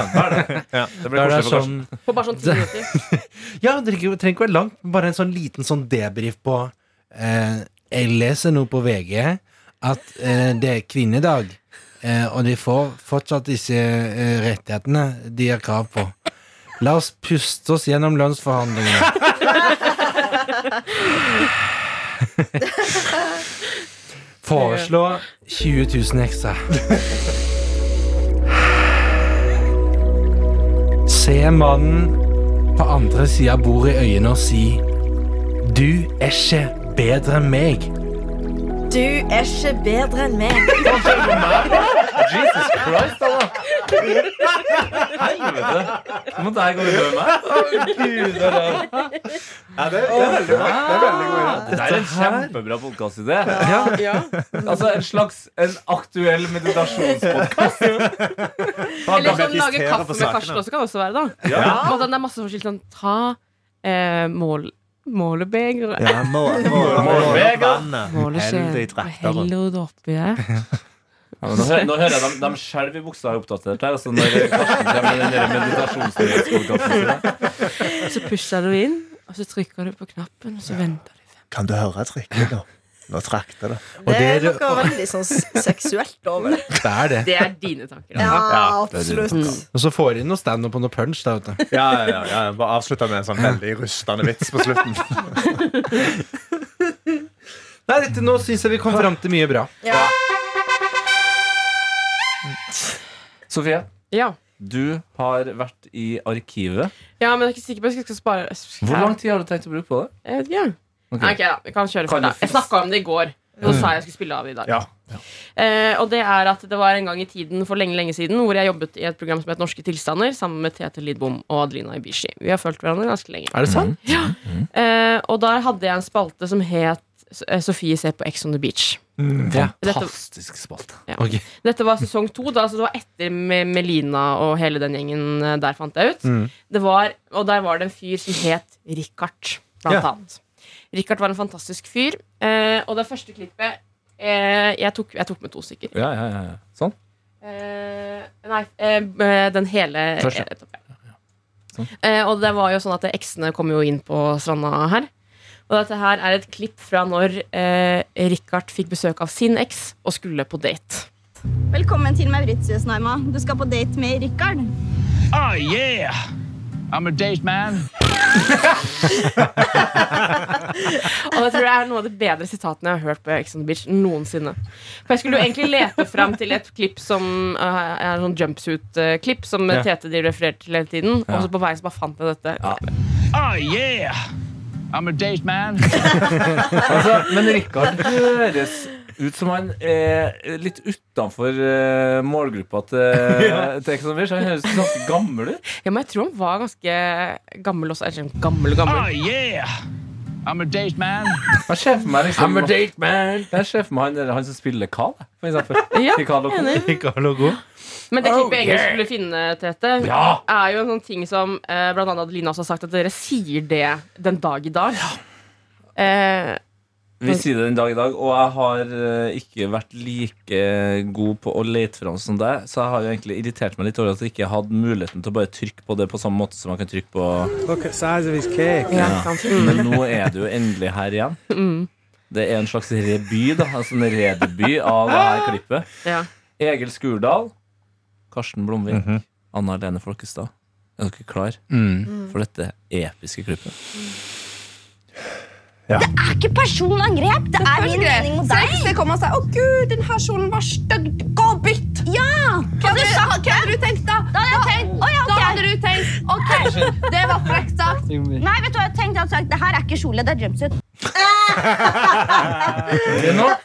Speaker 6: Ja, det blir koselig for
Speaker 3: sånn
Speaker 5: På bare sånn ti minutter. *laughs*
Speaker 3: Ja, det trenger, trenger ikke være langt. Bare en sånn liten sånn debrief på eh, Jeg leser nå på VG at eh, det er kvinnedag, eh, og de får fortsatt disse eh, rettighetene de har krav på. La oss puste oss gjennom lønnsforhandlingene. *laughs* Foreslå 20 000 ekstra. Se mannen på andre sida av bordet i øynene og si Du er ikke bedre enn meg.
Speaker 2: Du er ikke bedre enn meg.
Speaker 4: Jesus Christ, Anna! Helvete! Nå må deg gå over meg.
Speaker 6: Ja, det, det er veldig. Det er veldig god idé.
Speaker 4: Det er en kjempebra podkastidé.
Speaker 5: Ja.
Speaker 4: Altså en slags en aktuell meditasjonspodkast. *laughs*
Speaker 5: Eller sånn lage kaffe med. Karsten også kan også være, da.
Speaker 4: Ja.
Speaker 5: Ja. Det er masse forskjellig sånn Ta eh, mål, målebeger
Speaker 6: Ja, må, må, må, det i
Speaker 5: hell det oppi der.
Speaker 4: Ja, nå, hører, nå hører jeg dem, dem selv i buksa er oppdatert her. Altså når Karsten kommer med den meditasjonsnyhetspodkasten.
Speaker 5: Så pusher du inn, og så trykker du på knappen, og så venter du.
Speaker 6: Kan du høre trykket, nå? Nå trakk det, da.
Speaker 2: Det er
Speaker 3: det-
Speaker 2: noe veldig sånn seksuelt over det.
Speaker 3: Det er det.
Speaker 5: Det er dine tanker.
Speaker 2: Ja,
Speaker 5: ja
Speaker 2: absolutt.
Speaker 3: Og så får de noe standup og noe punch. Da, vet du.
Speaker 6: Ja, ja, ja, ja. Bare avslutta med en sånn veldig rustende vits på slutten. *laughs*
Speaker 3: Nei, dette, nå syns jeg vi kom fram til mye bra.
Speaker 2: Ja.
Speaker 4: Sofie,
Speaker 5: Ja.
Speaker 4: du har vært i arkivet.
Speaker 5: ja, men jeg er ikke sikker på at jeg skal spare
Speaker 4: Hvor lang tid har du tenkt å bruke på det?
Speaker 5: Jeg vet ikke.
Speaker 4: Okay.
Speaker 5: Nei, ok, da. Vi kan kjøre for deg. Jeg snakka om det i går. Nå sa jeg jeg skulle spille av i dag.
Speaker 6: Ja.
Speaker 5: Eh, og det er at det var en gang i tiden for lenge lenge siden hvor jeg jobbet i et program som het Norske tilstander sammen med Tete Lidbom og Adelina Ibishi. Vi har fulgt hverandre ganske lenge.
Speaker 3: Er det sant?
Speaker 5: Eh, og der hadde jeg en spalte som het eh, Sofie ser på Ex on the Beach.
Speaker 3: Ja.
Speaker 4: Fantastisk spalte.
Speaker 3: Ok.
Speaker 5: Dette var sesong to. Da, altså det var etter Melina og hele den gjengen eh, der, fant jeg ut.
Speaker 3: Mm.
Speaker 5: Det var, og der var det en fyr som het Richard, blant
Speaker 3: Ja.
Speaker 5: annet. Richard var en fantastisk fyr. Eh, og det første klippet eh, jeg, tok, jeg tok med to stykker.
Speaker 4: Ja, ja, ja, ja. Sånn.
Speaker 5: Eh, nei, eh, den hele
Speaker 4: Først, ja.
Speaker 5: eh.
Speaker 4: Sånn.
Speaker 5: Eh, og det var jo sånn at eksene kom jo inn på stranda her. Og dette her er et klipp fra når eh, Richard fikk besøk av sin eks og skulle på date.
Speaker 7: Velkommen til Mauritius, Naima. Du skal på date med Rikard.
Speaker 8: Oh, yeah. I'm a date man.
Speaker 5: Og det tror jeg er noe av de bedre sitatene jeg har hørt på Ex on the Beach noensinne. For jeg skulle jo egentlig lete fram til et klipp som uh, er sånn jumpsuit-klipp som
Speaker 3: Ja.
Speaker 5: Tete de refererte til hele tiden. Og så på veien så bare fant jeg dette.
Speaker 8: Oh, yeah. I'm a date man. *laughs*
Speaker 4: Altså, men Rikard høres ut som han er litt utenfor uh, målgruppa til, *laughs* til Ex on Beach. Han høres ganske gammel ut.
Speaker 5: Ja, men jeg tror han var ganske gammel også. Eller gammel, gammel,
Speaker 8: Oh, yeah. I'm a date man.
Speaker 4: Jeg ser for meg liksom
Speaker 3: I'm a date man.
Speaker 4: Jeg ser for meg han, han som spiller Carl, for eksempel.
Speaker 5: Ja,
Speaker 4: I Carl og Co.
Speaker 5: Men det
Speaker 3: Oh,
Speaker 5: klippet jeg egentlig
Speaker 3: yeah.
Speaker 5: skulle finne, Tete,
Speaker 4: Ja!
Speaker 5: er jo en sånn ting som eh, blant annet Adeline også har sagt, at dere sier det den dag i dag. Eh,
Speaker 4: Vi sier det den dag i dag, og jeg har eh, ikke vært like god på å lete fram som deg, så jeg har jo egentlig irritert meg litt over at jeg ikke hadde muligheten til å bare trykke på det på samme måte som man kan trykke på
Speaker 8: Look at size of his cake.
Speaker 5: ja,
Speaker 4: Ja.
Speaker 5: Mm.
Speaker 4: Men nå er du jo endelig her igjen. *laughs* Det er en slags reby, da. Altså en redeby av det her klippet.
Speaker 5: Ja.
Speaker 4: Egil Skurdal, Karsten Blomvik, Anna Lene Folkestad. Er dere klar
Speaker 3: Mm.
Speaker 4: for dette episke klippet?
Speaker 7: Det er ikke personangrep. Det er min mening mot deg.
Speaker 9: Så kommer og sier 'Å, gud, den her kjolen var stygg. Gå og bytt'.
Speaker 7: Ja!
Speaker 9: Hva hadde, du, hva hadde du tenkt, da?
Speaker 7: Da hadde jeg tenkt, oh, ja,
Speaker 9: Da hadde du tenkt OK, det var frekt sagt.
Speaker 7: Nei, vet du hva jeg tenkte? Jeg hadde sagt, det her er ikke kjole, det er jumpsuit.
Speaker 4: Det er noe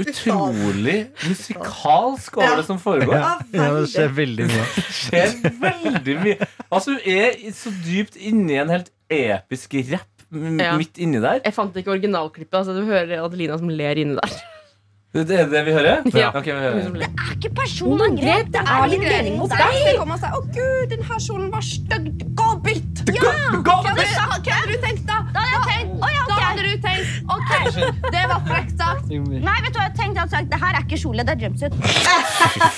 Speaker 4: utrolig musikalsk over det som foregår.
Speaker 2: Ja,
Speaker 3: Ja, det skjer veldig mye. *laughs*
Speaker 4: Det skjer veldig mye. Altså, hun er så dypt inni en helt episk rapp
Speaker 5: Ja.
Speaker 4: midt inni der.
Speaker 5: Jeg fant ikke originalklippet. Altså, du hører Adelina som ler inni der.
Speaker 4: Det er det vi hører?
Speaker 5: Ja.
Speaker 4: Okay, vi hører.
Speaker 7: Det er ikke personangrep, det er litt mening mot deg.
Speaker 9: å gud, den her kjolen var stygg. Gå og bytt!
Speaker 7: Ja,
Speaker 9: Hva hadde du tenkt,
Speaker 7: OK,
Speaker 9: det var frekt sagt.
Speaker 7: Nei, vet du hva jeg tenkte? Sagt det her er ikke kjole, det er jumpsuit.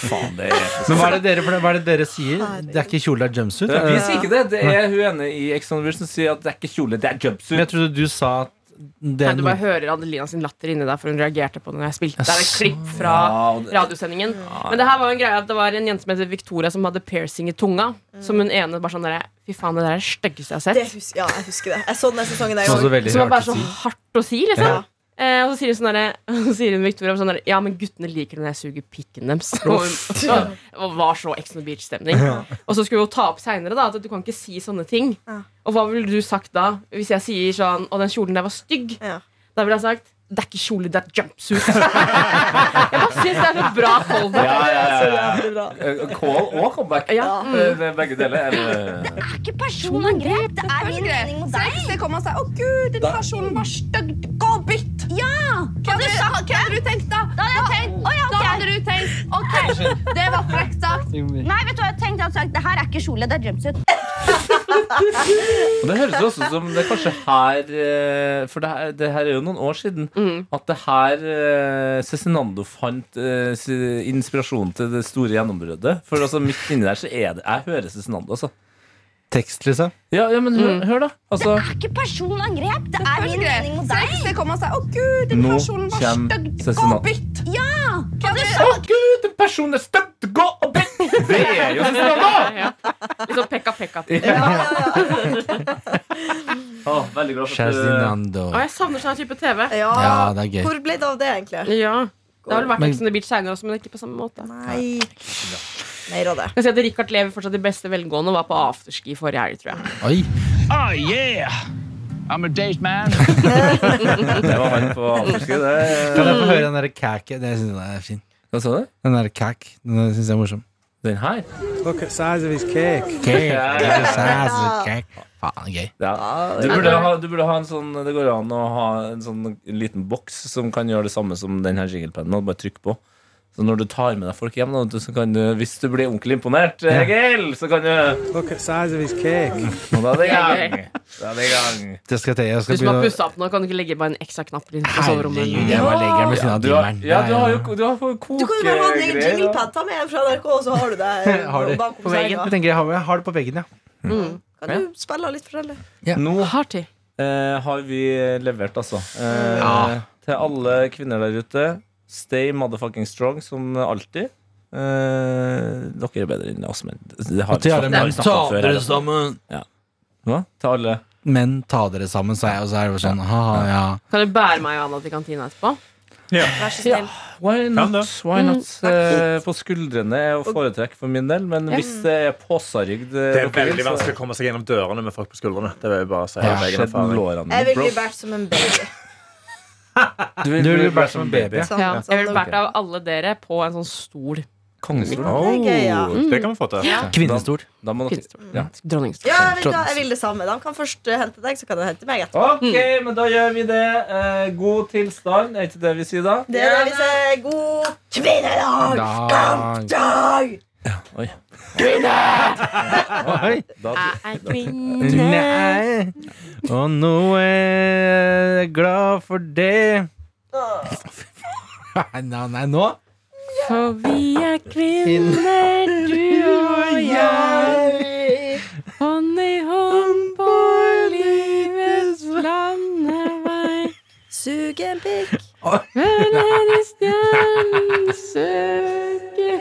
Speaker 4: Faen, det er
Speaker 3: Men hva er det dere, hva er det dere sier? Det er ikke kjole, det er jumpsuit? Er
Speaker 4: Vi sier ikke det. Det er hun ene i Ex on the Vision som sier at det er ikke kjole, det er jumpsuit.
Speaker 3: Men jeg trodde du sa at det
Speaker 5: Nei, du bare hører Adelina sin latter inni der, for hun reagerte på det når jeg spilte. Det er et klipp fra
Speaker 4: det-
Speaker 5: radiosendingen. Men det her var jo en greie at det var en jente som heter Victoria, som hadde piercing i tunga. Som hun ene bare sånn der, Fy faen, det der er det styggeste jeg har
Speaker 2: Det
Speaker 5: sett.
Speaker 2: husker, ja, jeg husker det. Jeg så den sesongen
Speaker 3: der så
Speaker 5: Som var bare så hardt å si, liksom.
Speaker 2: Ja.
Speaker 5: Eh, og så sier sånn derre *laughs* Så sier hun Victoria sånn Ja, men guttene liker det når jeg suger pikken deres. *laughs* Og *laughs* var så Ex on the Beach-stemning. Og så skulle hun ta opp seinere at du kan ikke si sånne ting.
Speaker 2: Ja.
Speaker 5: Og hva ville du sagt da? Hvis jeg sier sånn Og den kjolen der var stygg.
Speaker 2: Ja.
Speaker 5: Da ville jeg sagt det er ikke kjole, det er jumpsuit. jeg bare syns det er så bra callback.
Speaker 4: Ja, ja, ja. Eh, Call og comeback.
Speaker 5: Ja.
Speaker 4: Eh, det er Begge deler. Eller?
Speaker 7: Det er ikke personangrep, det er min mening mot
Speaker 9: Så
Speaker 7: deg.
Speaker 9: jeg, kommer kom og sier å gud, den personen var stygg. Gå og bytt!
Speaker 7: Ja,
Speaker 9: Hva hadde, hva hadde du tenkt, da?
Speaker 7: da hadde jeg tenkt oh, ja,
Speaker 9: Da hadde du tenkt OK, det var frekt sagt.
Speaker 7: Nei, vet du hva jeg tenkte? Jeg hadde sagt det her er ikke kjole, det er jumpsuit.
Speaker 4: Det høres også som det er kanskje her eh, For det her, det her er jo noen år siden
Speaker 5: Mm.
Speaker 4: at det her eh, Cezinando fant eh, inspirasjonen til det store gjennombruddet. For altså midt inni der så er det Jeg hører Cezinando, altså.
Speaker 3: Tekst, liksom.
Speaker 4: Ja, ja men hør, hør da. Altså,
Speaker 7: Det er ikke personangrep, det er min mening mot deg.
Speaker 9: så jeg kom og sa å gud, den
Speaker 4: Nå
Speaker 9: her var
Speaker 4: kommer
Speaker 9: stygg. Gå og bytt!
Speaker 7: Ja,
Speaker 9: Hva hadde,
Speaker 4: Å gud, den personen er støtt! Gå og bytt! Det er jo Cezinando! *laughs*
Speaker 5: Ja. Litt sånn pekka-pekka. *laughs*
Speaker 4: Å, veldig glad for at du
Speaker 5: Å, jeg savner sånn type TV.
Speaker 2: Ja,
Speaker 3: Ja, det er gøy.
Speaker 2: Hvor ble det av det, egentlig?
Speaker 5: Ja. Det har vel vært Ex on the Beach seinere også, men ikke på samme måte.
Speaker 2: Nei. Mer av det.
Speaker 5: Jeg ser at Richard lever fortsatt i beste velgående og var på afterski forrige helg, tror jeg.
Speaker 3: Oi.
Speaker 8: Oh, yeah. I'm a date man. *laughs*
Speaker 4: Det var han på afterski, det.
Speaker 3: Kan jeg få høre den derre cack? Det syns jeg er fin.
Speaker 4: Hva sa du?
Speaker 3: Den derre kæk. Den syns jeg er morsom.
Speaker 4: Den her?
Speaker 10: Look at size of his cake.
Speaker 3: Cake.
Speaker 4: Size
Speaker 3: of cake. Faen, gøy.
Speaker 4: Ja. Du, burde ha, du burde ha en sånn Det går an å ha en sånn liten boks som kan gjøre det samme som den her jinglepennen. Bare trykk på. Så når du tar med deg folk hjem, så kan du, hvis du blir ordentlig imponert, Egil, så kan du
Speaker 10: Look at size of his cake.
Speaker 4: Og da er det i gang. Da er det i gang.
Speaker 3: Det skal til. Jeg
Speaker 5: Du
Speaker 3: skal
Speaker 5: som har
Speaker 3: begynne å
Speaker 5: pussa opp nå, kan du ikke legge bare en ekstra knapp på soverommet?
Speaker 4: Ja.
Speaker 3: Ja,
Speaker 4: du har, ja, du har jo du har koke
Speaker 2: Du kan jo bare ha en egen jinglepad. Ta med fra NRK, så har du det *laughs*
Speaker 3: Har du.
Speaker 2: bakom
Speaker 5: På veggen.
Speaker 3: Jeg tenker jeg har, jeg har det på veggen, ja.
Speaker 2: Kan du spille litt forskjellig?
Speaker 4: Nå
Speaker 5: har,
Speaker 4: eh, har vi levert, altså. Eh,
Speaker 3: Ja.
Speaker 4: Til alle kvinner der ute, stay motherfucking strong som alltid. Eh, dere er bedre enn oss, men det har vi snakket
Speaker 3: ta
Speaker 4: før her,
Speaker 3: dere sammen.
Speaker 4: Hva? Til alle
Speaker 3: Men ta dere sammen, sa jeg, og så er det bare sånn ha-ha, ja.
Speaker 5: Kan du bære meg og Anna til kantina etterpå?
Speaker 6: Ja.
Speaker 5: Vær så snill.
Speaker 4: Why not? Why not? Eh, på skuldrene er å foretrekke for min del, men hvis det er påsarygd
Speaker 6: Det er veldig vanskelig å komme seg gjennom dørene med folk på skuldrene. Det vil jeg bare si
Speaker 3: Ja,
Speaker 6: av egen erfaring.
Speaker 2: Jeg
Speaker 4: mine,
Speaker 2: vil bli båret som en baby.
Speaker 4: Du vil
Speaker 3: Du vil
Speaker 4: bli
Speaker 3: som en baby.
Speaker 2: Sånn,
Speaker 5: Ja.
Speaker 2: sånn,
Speaker 5: Jeg ville vært av alle dere på en sånn stol.
Speaker 4: Kongestol.
Speaker 6: Oh,
Speaker 2: Det ja.
Speaker 6: kan vi få til.
Speaker 3: Kvinnestol.
Speaker 4: Da må
Speaker 5: Kvinnestol.
Speaker 4: ja.
Speaker 5: Dronningstol.
Speaker 2: Ja, jeg vil, jeg vil det samme. De kan først eh, hente deg, så kan de hente meg etterpå.
Speaker 4: Ok, men da gjør vi det. Eh, god tilstand, er ikke det vi sier da?
Speaker 2: Det er det vi sier. God kvinnedag!
Speaker 3: Dag.
Speaker 2: Dag!
Speaker 4: Oi.
Speaker 3: Oi.
Speaker 4: Da,
Speaker 5: Jeg er kvinne.
Speaker 3: Nei. Og nå er jeg glad for det. Nei, nei, nå
Speaker 5: For vi er kvinner, du og jeg. Hånd i hånd på livets landevei.
Speaker 2: Sug en pikk.
Speaker 5: Venner i stjernen søker.